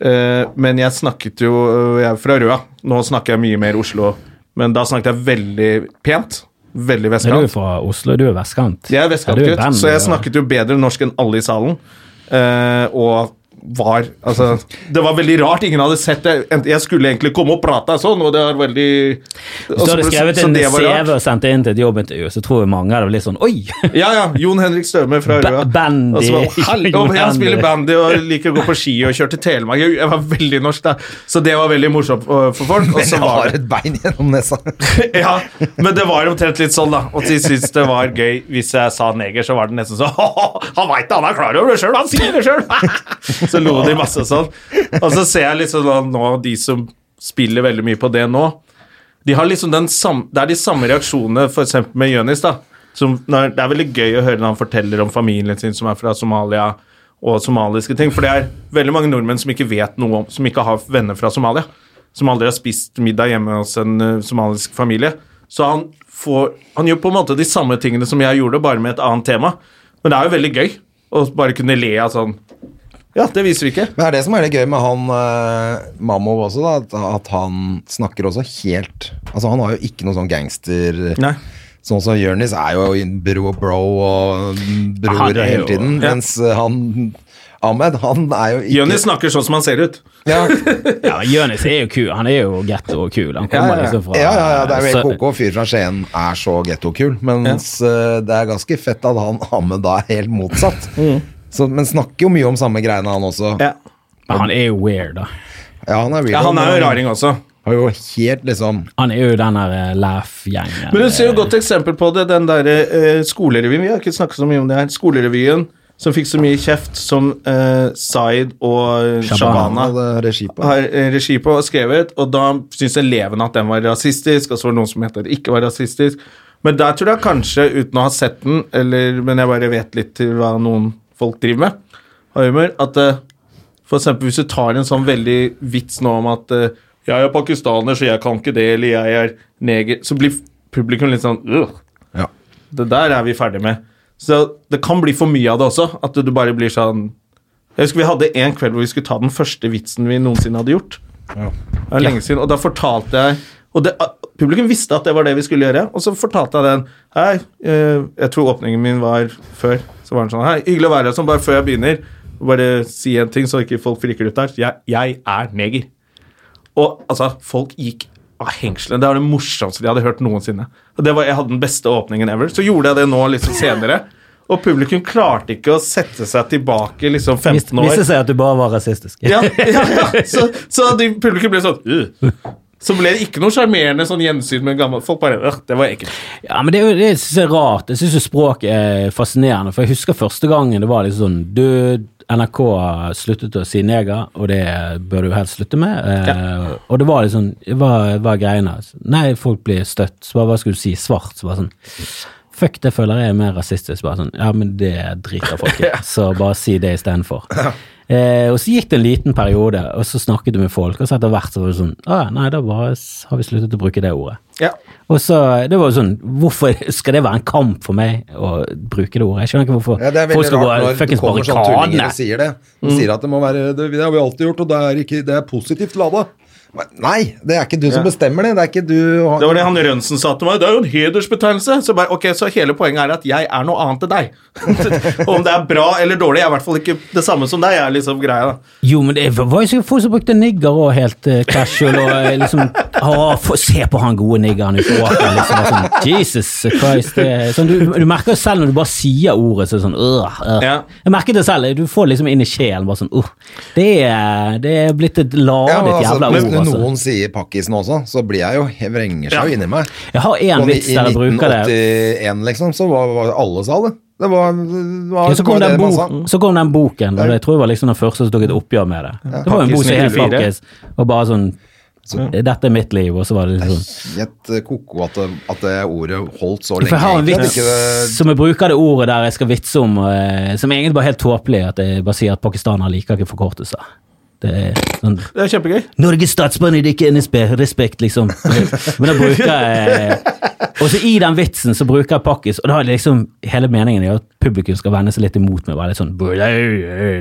uh, men jeg snakket jo Jeg er fra Røa. Nå snakker jeg mye mer Oslo, men da snakket jeg veldig pent. Veldig Men du er fra Oslo, du er vestkant. Jeg er vestkantgutt, så jeg snakket jo bedre norsk enn alle i salen. Og var Altså, det var veldig rart. Ingen hadde sett det. Jeg skulle egentlig komme og prate sånn, og det var veldig Så du hadde skrevet en. CV og sendt det inn til et jobbintervju, så tror jeg mange hadde blitt sånn Oi! Ja, ja. Jon Henrik Støme fra Røa. bandy. Og jeg spiller bandy og liker å gå på ski og kjøre til Telemark. Jeg var veldig norsk da, så det var veldig morsomt for for folk. Og Men så jeg var har det et bein gjennom nesa. ja, men det var omtrent litt sånn, da. Og de syntes det var gøy hvis jeg sa neger, så var det nesten sånn Han veit det, han er klar over det sjøl, han sier det sjøl! Så lo de masse sånn. Og så ser jeg liksom da, nå de som spiller veldig mye på det nå, de har liksom den sam, Det er de samme reaksjonene f.eks. med Jonis, da. Det er veldig gøy å høre når han forteller om familien sin som er fra Somalia, og somaliske ting. For det er veldig mange nordmenn som ikke vet noe om Som ikke har venner fra Somalia. Som aldri har spist middag hjemme hos en uh, somalisk familie. Så han, får, han gjør på en måte de samme tingene som jeg gjorde, bare med et annet tema. Men det er jo veldig gøy å bare kunne le av sånn Ja, det viser vi ikke. Men det er det som er det gøy med han uh, Mammo også, da. At, at han snakker også helt Altså, han har jo ikke noe sånn gangster Nei. Sånn som Jonis er jo bro og bro og bror er hele jo- tiden, Ja. mens eh, han Ahmed, han er jo ikke Jonis snakker sånn som han ser ut. ja, Ja, Jonis er jo kul. Han er jo getto og kul. Han kommer Ja, ja, ja. liksom fra ja, ja, ja, det er jo helt koko. Fyr fra Skien er så getto-kul, mens eh, det er ganske fett at han Ahmed da er helt motsatt. Så, men snakker jo mye om samme greiene, han også. Ja, Men han er jo weird, da. Ja, han er, weird, ja Han er jo raring også. Han er jo helt liksom Han er jo den der eh, laugh-gjengen. Men du ser jo godt eksempel på det, den der eh, skolerevyen. Vi har ikke snakket så mye om det her. Skolerevyen som fikk så mye kjeft som uh, Zaid og Shabana regi på. har eh, regi på og skrevet, og da syntes elevene at den var rasistisk, og så var det noen som mente at det ikke var rasistisk. Men der tror jeg kanskje, uten å ha sett den, eller, men jeg bare vet litt til hva noen folk driver med, har humor, at eh, for eksempel hvis du tar en sånn veldig vits nå om at eh, jeg er pakistaner, så jeg kan ikke det, eller jeg er neger, så blir publikum litt sånn «Ugh, Ja. det der er vi ferdig med. Så det kan bli for mye av det også, at du bare blir sånn Jeg husker vi hadde en kveld hvor vi skulle ta den første vitsen vi noensinne hadde gjort. Det er lenge siden, og da fortalte jeg Og det, publikum visste at det var det vi skulle gjøre, og så fortalte jeg den Hei, eh, jeg tror åpningen min var før. Så var den sånn Hei, hyggelig å være her. Sånn, bare før jeg begynner, bare si en ting, så ikke folk friker ut der. Jeg, jeg er neger. Og altså, folk gikk av hengslene. Det var det morsomste de hadde hørt noensinne. Og det var, Jeg hadde den beste åpningen ever. Så gjorde jeg det nå liksom senere. Og publikum klarte ikke å sette seg tilbake liksom 15 år. Viste seg at du bare var rasistisk. Ja, ja, ja. Så, så de, publikum ble sånn «Øh». Så ble det ikke noe sjarmerende sånn gjensyn med gammel Folk bare «Øh, Det var ekkelt. Ja, men det det synes jeg er rart. Jeg syns språk er fascinerende. For jeg husker første gangen det var litt sånn Du, NRK sluttet å si neger, og det bør du helst slutte med. Eh, og det var sånn Hva er greiene? Nei, folk blir støtt. Så bare, hva skulle du si? Svart? Så bare sånn Fuck, det føler jeg er mer rasistisk. Bare sånn, ja, men det driter folk i, så bare si det istedenfor. Eh, og så gikk det en liten periode, og så snakket du med folk, og så etter hvert så var det sånn Å ja, nei, da bare har vi sluttet å bruke det ordet. Ja. Og så, det var jo sånn, Hvorfor skal det være en kamp for meg å bruke det ordet? Jeg skjønner ikke hvorfor Ja, folk skal gå fuckings barrikadene. Sånn sier det. De sier at det må være Det, det har vi alltid gjort, og det er, ikke, det er positivt lada. Men Nei, det er ikke du som bestemmer det. Det er ikke du Det var det han Rønsen sa til meg. Det er jo en hedersbetegnelse. Så, bare, ok, så hele poenget er at jeg er noe annet enn deg. Og om det er bra eller dårlig, jeg er i hvert fall ikke det samme som deg. er liksom greia da. Jo, men det var jo folk som brukte nigger og helt uh, casual og eh, liksom å, få, Se på han gode niggeren ute på åkeren. Liksom, sånn, Jesus Christ. Det, sånn, du, du merker jo selv når du bare sier ordet, så er det sånn øh, øh. Ja. Jeg merker det selv. Du får liksom inn i sjelen bare sånn uh, det, det er blitt et ladet Ja, altså, jævla Hvis altså. noen sier pakkisen også, så blir jeg jo jeg vrenger seg jo inni meg. Jeg har én vits der jeg bruker det. I 1981, liksom, så var, var alle sa det. Det var, det var, Ja, så, kom det sa. så kom den boken, og det tror jeg var liksom den første som tok et oppgjør med det. Det var jo en bok som helt Pakkis, og bare sånn Dette er mitt liv, og så var det Helt eh, ko-ko at, at det ordet holdt så For jeg har en vits det- som jeg bruker det ordet der jeg skal vitse om, eh, som egentlig bare er helt tåpelig, at jeg bare sier at pakistanere liker ikke forkortelser. Det er sånn Det er kjempegøy. Norges statsbarn er ikke NSB, respekt, liksom. Men da bruker jeg Og så i den vitsen så bruker jeg pakkis, og da er liksom hele meningen er at publikum skal vende seg litt imot meg, være litt sånn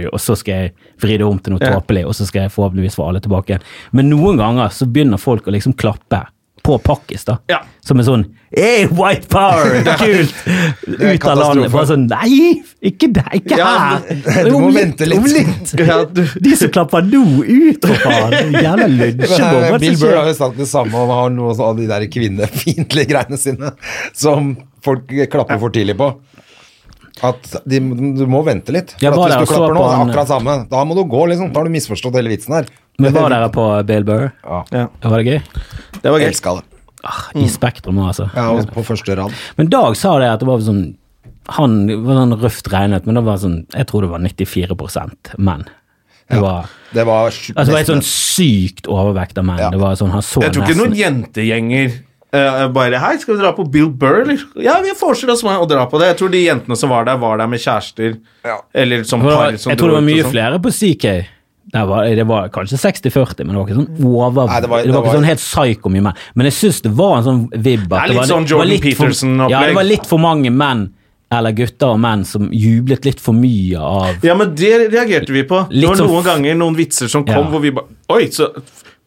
og så skal jeg vri det om til noe tåpelig, og så skal jeg forhåpentligvis få alle tilbake igjen. Men noen ganger så begynner folk å liksom klappe på pakkis, da. Ja. Som er sånn Hey, white power! Kult! Ut av landet. Bare sånn Nei, ikke der, ikke Ja, her! du må vente litt. Ja, du, De som klapper nå, ut, for faen! Jævla lunsjebom. Hva er det Bill Burr har jo sagt det samme om han har noe av de der kvinnefiendtlige greiene sine som folk klapper for tidlig på. At de, du må vente litt. For at hvis du klapper nå, det er akkurat samme. Da må du gå, liksom. Da har du misforstått hele vitsen her. Men var dere på Bill Burr? Ja. ja, Var det gøy? det var gøy. elska det. Ah, I Spektrum òg, altså. Ja, og på første rad. Men Dag sa det at det var sånn Han var sånn røft regnet, men det var sånn Jeg tror det var 94% menn. Det Ja. var Det var Altså det var et sånn sykt overvekt av menn. Ja. Det var sånn, Han så Jeg tror ikke nesten noen jentegjenger uh, bare Hei, skal vi dra på Bill Burr, eller? Ja, vi foreslår oss å dra på det. Jeg tror de jentene som var der, var der med kjærester. Ja. Eller som par Jeg tror det var mye sånn. flere på CK. Det var, det var kanskje 60-40, men det var ikke sånn over Nei, det det var, var- ikke sånn helt psyko mye menn. Men jeg syns det var en sånn vibb at Det er litt sånn det Jordan Peterson-opplegg. Ja, det var litt for mange menn, eller gutter og menn, som jublet litt for mye av Ja, men det reagerte vi på. Det var sånn noen ganger noen vitser som kom Ja. hvor vi bare Oi, så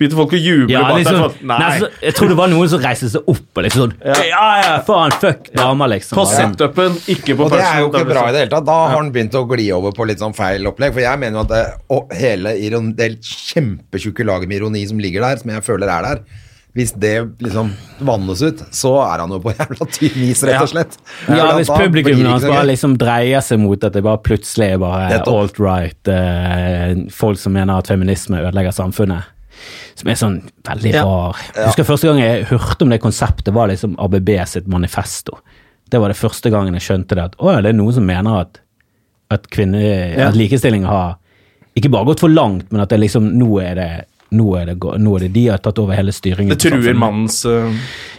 begynte folk å juble Ja, bak liksom, sånn, Nei. nei, så, jeg tror det var noen som reiste seg opp og liksom sånn Ja, ja, faen, fuck damer, liksom. På setupen, ikke på Og det er jo ikke bra i det hele tatt. Da har han begynt å gli over på litt sånn feil opplegg. For jeg mener jo at det, og hele iron, det kjempetjukke laget med ironi som ligger der, som jeg føler er der Hvis det liksom vannes ut, så er han jo på jævla tynn is, rett og slett. Ja, ja hvis publikum hans bare liksom dreier seg mot at det bare plutselig er bare alt-right, eh, folk som mener at feminisme ødelegger samfunnet. Som er sånn veldig rar. Jeg husker første gang jeg hørte om det konseptet, var liksom ABB sitt manifesto. Det var det første gangen jeg skjønte det. At å ja, det er noen som mener at at, kvinne, at likestilling har ikke bare gått for langt, men at det liksom nå er det nå er, det, nå er det de har tatt over hele styringen. Det truer mannens uh...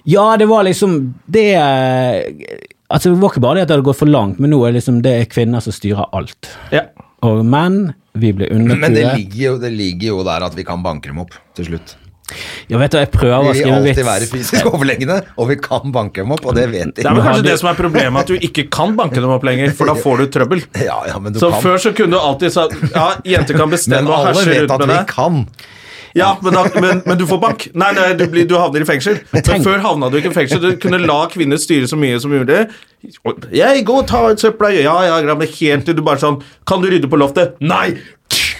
Ja, det var liksom Det Altså, det var ikke bare det at det hadde gått for langt, men nå er det liksom det er kvinner som styrer alt. Ja. Og menn, vi blir Men det ligger, jo, det ligger jo der at vi kan banke dem opp til slutt. Ja, vet du, jeg prøver å Vi vil alltid være fysisk overlegne, og vi kan banke dem opp, og det vet de. Det er vel kanskje det som er problemet, at du ikke kan banke dem opp lenger, for da får du trøbbel. Ja, ja, men du Så kan. før så kunne du alltid sagt ja, jenter kan men bestemme og alle vet at vi kan. Ja, men, da, men, men du får bank. Nei, nei du, blir, du havner i fengsel. Men før havna du ikke i fengsel. Du kunne la kvinner styre så mye som mulig. Jeg går og tar ut søpla. Ja, ja, men helt til du bare sånn Kan du rydde på loftet? Nei!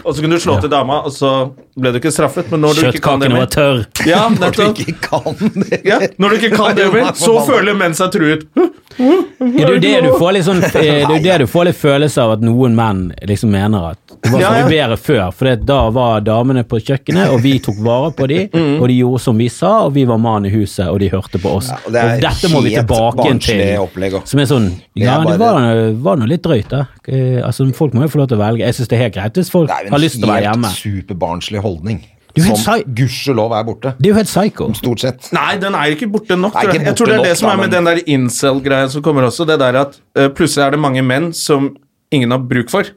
Og så kunne du slå til dama, og så ble du ikke straffet. Men når du ikke kan det Kjøttkakene var mer tørr. ja, Når du ikke kan det. ja, Når du ikke kan det mer, så føler menn seg truet. Ja, det er jo det du får litt sånn eh, Det er jo det du får litt følelse av at noen menn liksom mener at det var mye bedre før, for da var damene på kjøkkenet, og vi tok vare på dem, Mm. og de gjorde som vi sa, og vi var mannen i huset, og de hørte på oss. Ja, og det og dette må vi tilbake til. Som er sånn Ja, det var, var noe litt drøyt, da. Eh, altså, folk må jo få lov til å velge. Jeg syns det er helt greit hvis folk jo har en lyst til å være hjemme. helt superbarnslig holdning. Du er helt Som gudskjelov er borte. Det er jo helt psycho. Stort sett. Nei, den er ikke borte nok. Tror jeg. jeg tror det er det som er med den der incel-greia som kommer også. Det der at uh, plutselig er det mange menn som ingen har bruk for.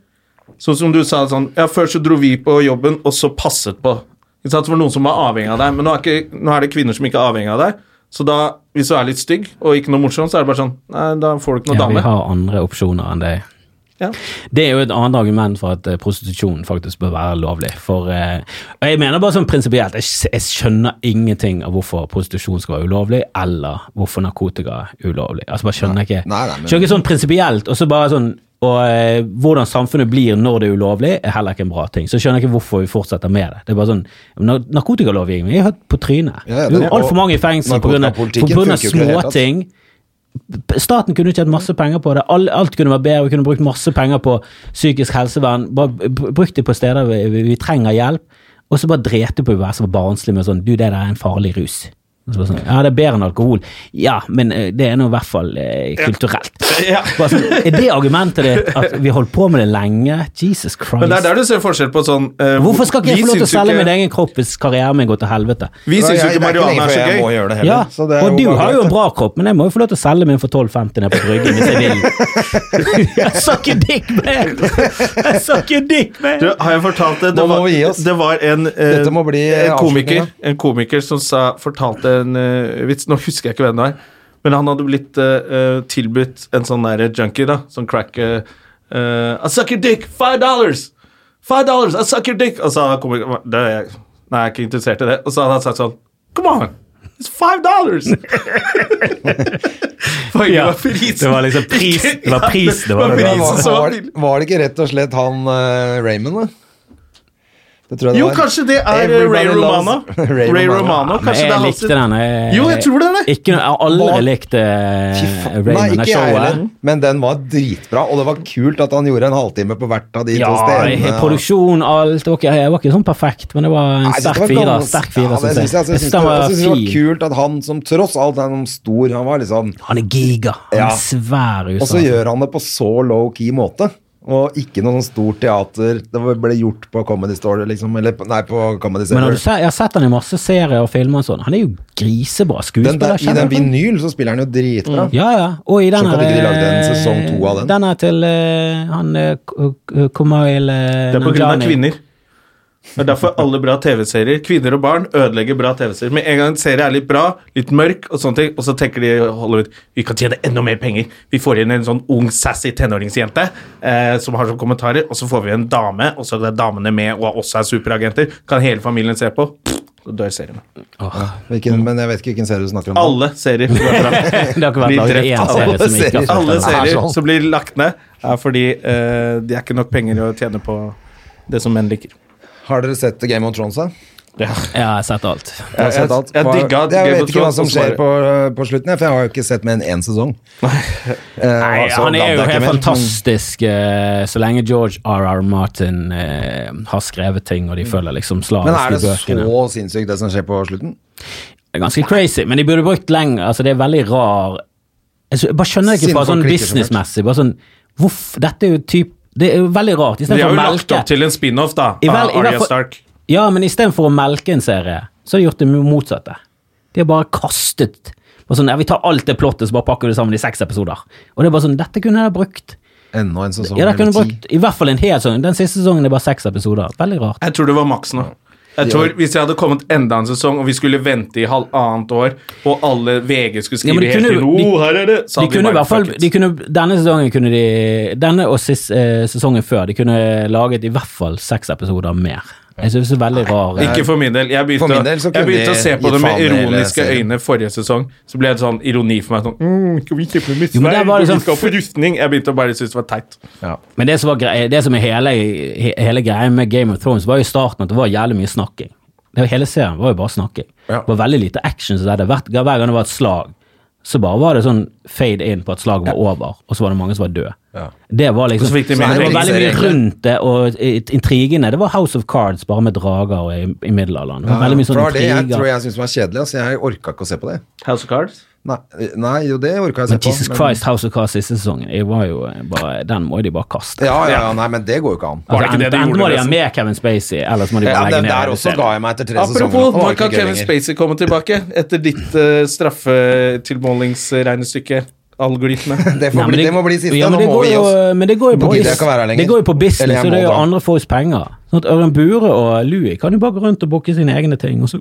Sånn som du sa sånn Ja, før så dro vi på jobben, og så passet på. Ikke sant? Det var noen som var avhengig av deg, men nå er, ikke, nå er det kvinner som ikke er avhengig av deg. Så da, hvis du er litt stygg og ikke noe morsom, så er det bare sånn Nei, da får du ikke noe Ja, vi har andre opsjoner enn det. Ja. Det er jo et annet argument for at eh, prostitusjon faktisk bør være lovlig. For eh, og Jeg mener bare sånn prinsipielt, jeg, jeg skjønner ingenting av hvorfor prostitusjon skal være ulovlig, eller hvorfor narkotika er ulovlig. Altså bare skjønner ikke. Nei, nei, men- Skjønner ikke sånn prinsipielt, og så bare sånn og eh, hvordan samfunnet blir når det er ulovlig, er heller ikke en bra ting. Så skjønner jeg ikke hvorfor vi fortsetter med det. Det er bare sånn, nar- Narkotikalovgivning er helt på trynet. Ja, ja, altfor mange i fengsel pga. småting. Staten kunne tjent masse penger på det. Alt kunne vært bedre. Vi kunne brukt masse penger på psykisk helsevern. Bare brukt det på steder vi, vi, vi trenger hjelp. Og så bare drepte på å være så barnslig med sånn Du, det der er en farlig rus. Sånn, ja, det er bedre enn alkohol. Ja, men eh, det er nå i hvert fall eh, kulturelt. Ja. Ja. sånn, er det argumentet ditt at vi holdt på med det lenge? Jesus Christ. Men det er der du ser forskjell på sånn eh, Hvorfor skal ikke jeg få lov til å selge ikke- min egen kropp hvis karrieren min går til helvete? Vi syns jo ikke det marihuana er så gøy. heller. Ja, og du har jo en bra kropp, men jeg må jo få lov til å selge min for 12,50 ned på Bryggen hvis jeg vil. jeg sa ikke dick mer! Jeg sa ikke dick mer! Du, har jeg fortalt det? Det var, det var en, eh, en, komiker, en komiker som sa, fortalte en eh, vits Nå husker jeg ikke hvem det er. men han hadde blitt eh, tilbudt en sånn der junkie, da, sånn crack uh, eh, I suck your dick, five dollars! Five dollars, I suck your dick! Og så kom, det er jeg, Nei, jeg er ikke interessert i det. Og så hadde han sagt sånn Come on! It's five dollars! Ja, var prisen. det var liksom pris- det var pris, det var det. Var, som var var, var det ikke rett og slett han uh, Raymond, da? Det tror jeg det Jo, var. kanskje det er eh, Ray Romano. Ray Ray Romano. Romano, Men kanskje det jeg likte den. Jeg, Jo, jeg tror det er det. Ikke, jeg har aldri likt uh, Fy faen. Nei, Raymond ikke jeg heller, showet. men den var dritbra, og det var kult at han gjorde en halvtime på hvert av de Ja, to stedene. produksjon, alt. Det var ikke, jeg var ikke sånn perfekt, men det var en Nei, sterk fire firer. Sterk firer, ja, jeg. jeg. Synes det, var det var kult at han som tross alt er noen stor, han var liksom Han er giga. Han Ja. er svær Og så gjør han det på så low-key måte. Og ikke noe sånn stort teater. Det ble gjort på Comedy Store, liksom. Eller på- nei, på Comedy Men har du se, jeg har sett han i masse serier og filmer og sånn. Han er jo grisebra Den der, skuespiller. I den vinyl så spiller han jo dritbra. Ja, ja. Og i den Så ikke de lagde en eh, sesong to av den? Den er til uh, han uh, K- Kumail uh, Det er på grunn av kvinner. Det er derfor alle bra TV-serier, kvinner og barn, ødelegger bra TV-serier. Med en gang en serie er litt bra, litt mørk, og sånne ting, og så tenker de Hollywood vi kan tjene enda mer penger. Vi får inn en sånn ung, sassy tenåringsjente eh, som har sånne kommentarer, og så får vi en dame, og så er damene med og også er superagenter. Kan hele familien se på. Så dør seriene. Hvilken, men jeg vet ikke hvilken serie du snakker om. Alle serier. Det har ikke vært laget én Alle serie som ikke serier. Alle serier sånn. som blir lagt ned, er fordi eh, det er ikke nok penger å tjene på det som menn liker. Har dere sett Game of Thrones? da? Ja. Jeg har sett alt. Jeg, har sett alt. jeg jeg, jeg, jeg vet ikke hva som skjer på, på slutten, for jeg har jo ikke sett mer enn én sesong. Eh, Nei, så han er jo helt mer, fantastisk eh, så lenge George R.R. Martin eh, har skrevet ting, og de følger liksom Mm. Men er det bøkene. så sinnssykt det som skjer på slutten? Det er ganske crazy, men de burde brukt lenger. Altså, det er veldig rar Jeg bare skjønner det ikke bare sånn businessmessig. Bare sånn Dette er jo typ Det er jo veldig rart. De har jo lagt opp til en spin-off, da, vel- av hvert Arya Stark. Ja, men istedenfor å melke en serie, så har de gjort det motsatte. De har bare kastet bare sånn, ja, Vi tar alt det plottet, så bare pakker vi det sammen i seks episoder. Og det er bare sånn Dette kunne jeg ha brukt. Enda en sesong Ja, eller ti. I hvert fall en hel sesong. Den siste sesongen er bare seks episoder. Veldig rart. Jeg tror det var maks nå. Jeg tror Hvis jeg hadde kommet enda en sesong, og vi skulle vente i halvannet år, og alle VG skulle skrive ja, helt kunne- ro de- her er det, De vi kunne i hvert fall de kunne, Denne sesongen kunne de Denne og sist, eh, sesongen før De kunne laget i hvert fall seks episoder mer. Jeg synes det er veldig rar Ikke for min del. Jeg begynte, min del å- jeg begynte å se på det med ironiske øyne forrige sesong. Så ble det sånn ironi for meg. Sånn, mm, vi kjøpe Jo, men det var liksom- skal på rustning? Jeg begynte å bare synes det var teit. Ja. Men det som, var grei, det som er hele, he- hele greia med Game of Thrones, var jo i starten at det var jævlig mye snakking. Det var, hele serien var jo bare snakking. Ja. Det var veldig lite action. Så det, hver, hver gang det var et slag, så bare var det sånn fade in på at slaget var over, og så var det mange som var døde. Ja. Det var liksom Og så fikk de det var veldig mye rundt det, og intrigene. Det var House of Cards, bare med drager i, i middelalderen. Det var veldig mye For sånn det var det jeg tror jeg syns var kjedelig. Altså, jeg orka ikke å se på det. House of Cards? Nei, nei jo, det orka jeg se se Men på. Jesus Christ, House of Cards siste sesongen, jeg var jo bare, den må de bare kaste. Ja, ja, ja, nei, men det går jo ikke an. Var det ikke det de gjorde? enten må de ha med Kevin Spacey, eller så må de Ja, legge den ned der også ga jeg meg etter tre sesonger. Apropos, Det når kan Kevin. Spacey komme tilbake? Etter ditt uh, straffetilmålingsregnestykke? Algoritme. Det, får Nei, bli, det må bli siste. ja, men det går jo. Men det går jo på, det går jo på business, og det gjør er jo andre folks penger. Sånn at Ørjan Bure og Louis kan jo bare gå rundt og booke sine egne ting, og så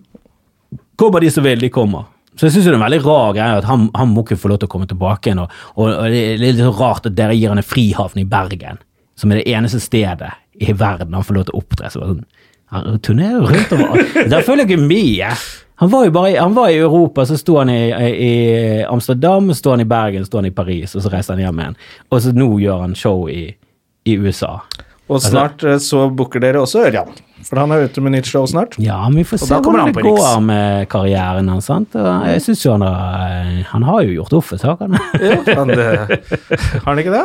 kommer de som vil, de kommer. Så jeg syns det er en veldig rar greie at han, han må ikke få lov til å komme tilbake igjen. Og, og, og det er litt så rart at dere gir han en frihavn i Bergen, som er det eneste stedet i verden han får lov til å opptre. Så sånn, han turnerer rundt om, Der føler jeg ikke mye. Han var jo bare han var i Europa, så sto han i, i Amsterdam, så sto han i Bergen, så sto han i Paris, og så reiste han hjem igjen. Og så nå gjør han show i, i USA. Og snart altså, så booker dere også Ørjan. For han er ute med nytt show snart. Ja, men vi får se hvordan det går med karrieren hans. Jeg synes jo han har, han har jo gjort opp for sakene. Men det, har han ikke det?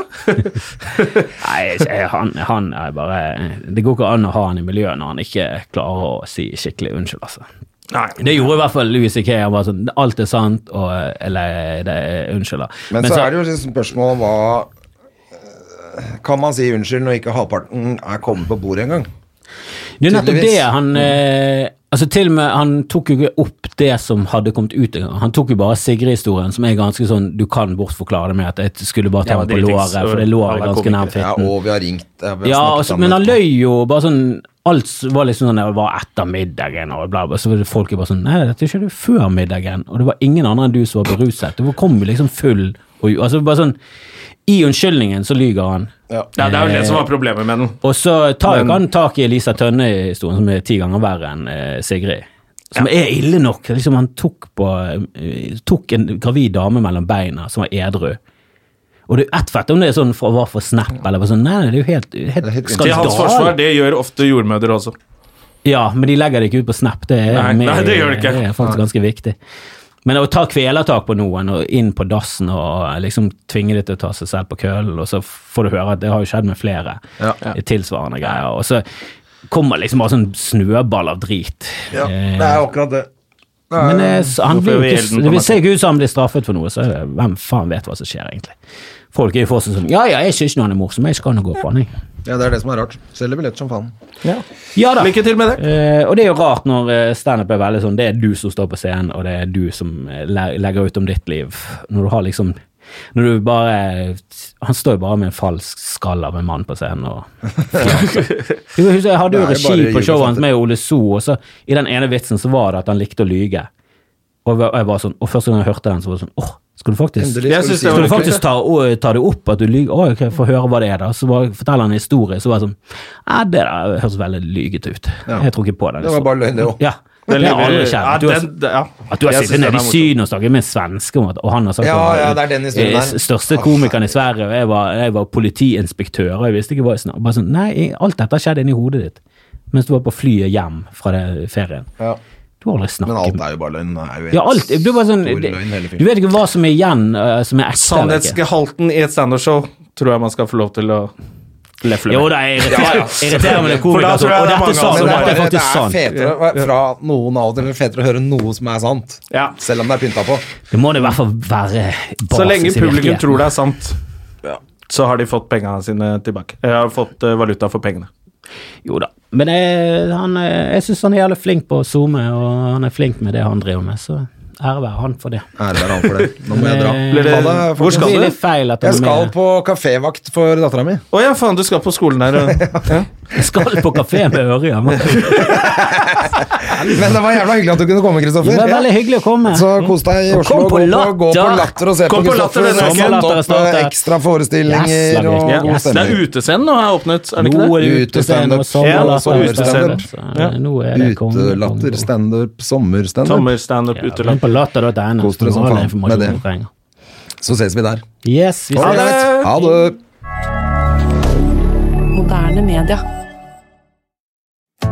Nei, han, han er bare Det går ikke an å ha han i miljøet når han ikke klarer å si skikkelig unnskyld, altså. Nei. Det gjorde i hvert fall Louis C.K. Han sånn Alt er sant, og Eller det er unnskyld, da. Men, så, er det jo et spørsmål om hva eh, Kan man si unnskyld når ikke halvparten er kommet på bordet engang? Det er nettopp det han eh, Altså til og med Han tok jo ikke opp det som hadde kommet ut engang. Han tok jo bare Sigrid-historien, som er ganske sånn Du kan bortforklare det med at jeg skulle bare ta Ja, meg på låret, for det låret er ganske nær fitten. Ja, og vi har ringt vi har Ja, snakket altså, men han løy jo bare sånn Alt var liksom sånn det var etter middagen, og bla, bla. Så var det folk bare sånn Nei, dette skjedde før middagen, og det var ingen andre enn du som var beruset. Du kom liksom full og Altså bare sånn I unnskyldningen så lyger han. Ja, det er jo det som var problemet med den. Og så tar Men- han tak i Elisa Tønne-historien, som er ti ganger verre enn eh, Sigrid. Som er ille nok. Liksom Han tok, på, eh, tok en gravid dame mellom beina som var edru. Og det er ett fett om det er sånn for, var for snap, eller var sånn Nei, det er jo helt, helt, helt- Til hans forsvar, det gjør ofte jordmødre også. Ja, men de legger det ikke ut på Snap. Det er, Nei, med- nei, det gjør det ikke. det er faktisk ganske viktig. Men å ta kvelertak på noen og inn på dassen og liksom tvinge dem til å ta seg selv på kølen, og så får du høre at det har jo skjedd med flere Ja. tilsvarende greier. Og så kommer liksom bare sånn snøball av drit. Ja, Eh, det er akkurat det. Det er- men eh, han blir ikke, det ser ikke ut som han blir straffet for noe, så hvem faen vet hva som skjer, egentlig. Folk er jo fortsatt sånn Ja, ja, jeg syns han er morsom, jeg skal nå gå på han, jeg. Ja, det er det som er rart. Selger billett som faen. Ja da. Lykke til med det. Eh, og det er jo rart når eh, standup er veldig sånn Det er du som står på scenen, og det er du som eh, legger ut om ditt liv. Når du har liksom Når du bare Han står jo bare med en falsk skall av en mann på scenen og Jeg jeg hadde jo regi på showet hans med Ole So, og så i den ene vitsen så var det at han likte å lyge. Og jeg var sånn, og første gang jeg hørte den, så var det sånn åh, skal du faktisk Endelig skal du si skal du faktisk ta, ta det opp at du lyver? Å, okay, få høre hva det er, da. Så bare forteller han en historie. Så var det sånn Nei, det der høres veldig lygete ut. Ja. Jeg tror ikke på det. Det var bare løgn, det òg. Ja. Det har aldri skjedd. At du har, at du har sittet nede i. Syden og snakket med en svenske, om at- og han har sagt Ja, at ja, det er den historien eh, der. største komikeren i Sverige, og jeg var, jeg var politiinspektør, og jeg visste ikke hva jeg snakket Bare sånn, Nei, alt dette har skjedd inni hodet ditt mens du var på flyet hjem fra det ferien. Ja. Du har aldri Men alt er jo bare løgn. Er jo Ja, alt. Du, bare sånn, det, du vet ikke hva som er igjen uh, som er ekte. Sannhetsgehalten i et standup-show tror jeg man skal få lov til å lefle Jo med. irriterer meg det For da komikere tror jeg og det er dette mange sa. Men dette det er faktisk sant. det er fetere fra noen av dere fetere å høre noe som er sant. Ja. Selv om det er pynta på. Det må det i hvert fall være Så lenge publikum tror det er sant, så har de fått pengene sine tilbake. Jeg har fått eh, valuta for pengene. Jo da. Men jeg, han, er- jeg syns han er jævlig flink på å zoome, og han er flink med det han driver med, så ære være han for det. Ære være han for det. Nå må jeg dra. Blir det- det, hvor skal du? Jeg skal på kafévakt for dattera mi. Å ja, faen, du skal på skolen der. Ja. Jeg skal på kafé med Ørjan. hjemme Men det var jævla hyggelig at du kunne komme, Kristoffer. Det var veldig hyggelig å komme. Så kos deg i Oslo. kom på gå, på, gå på Latter. Og se Kom på Kristoffer. Satt opp ekstra forestillinger Yes, og god stemning. Det er utescenen nå, er åpnet, er det ikke Nå det? er og. Nå er det konge- Utelatter, standup, sommerstandup. Sommerstandup, Ja, utelatt. men på latter.no Kos dere som faen med det. Så ses vi der. Yes, vi Ha ses. det! Ha det. Moderne media.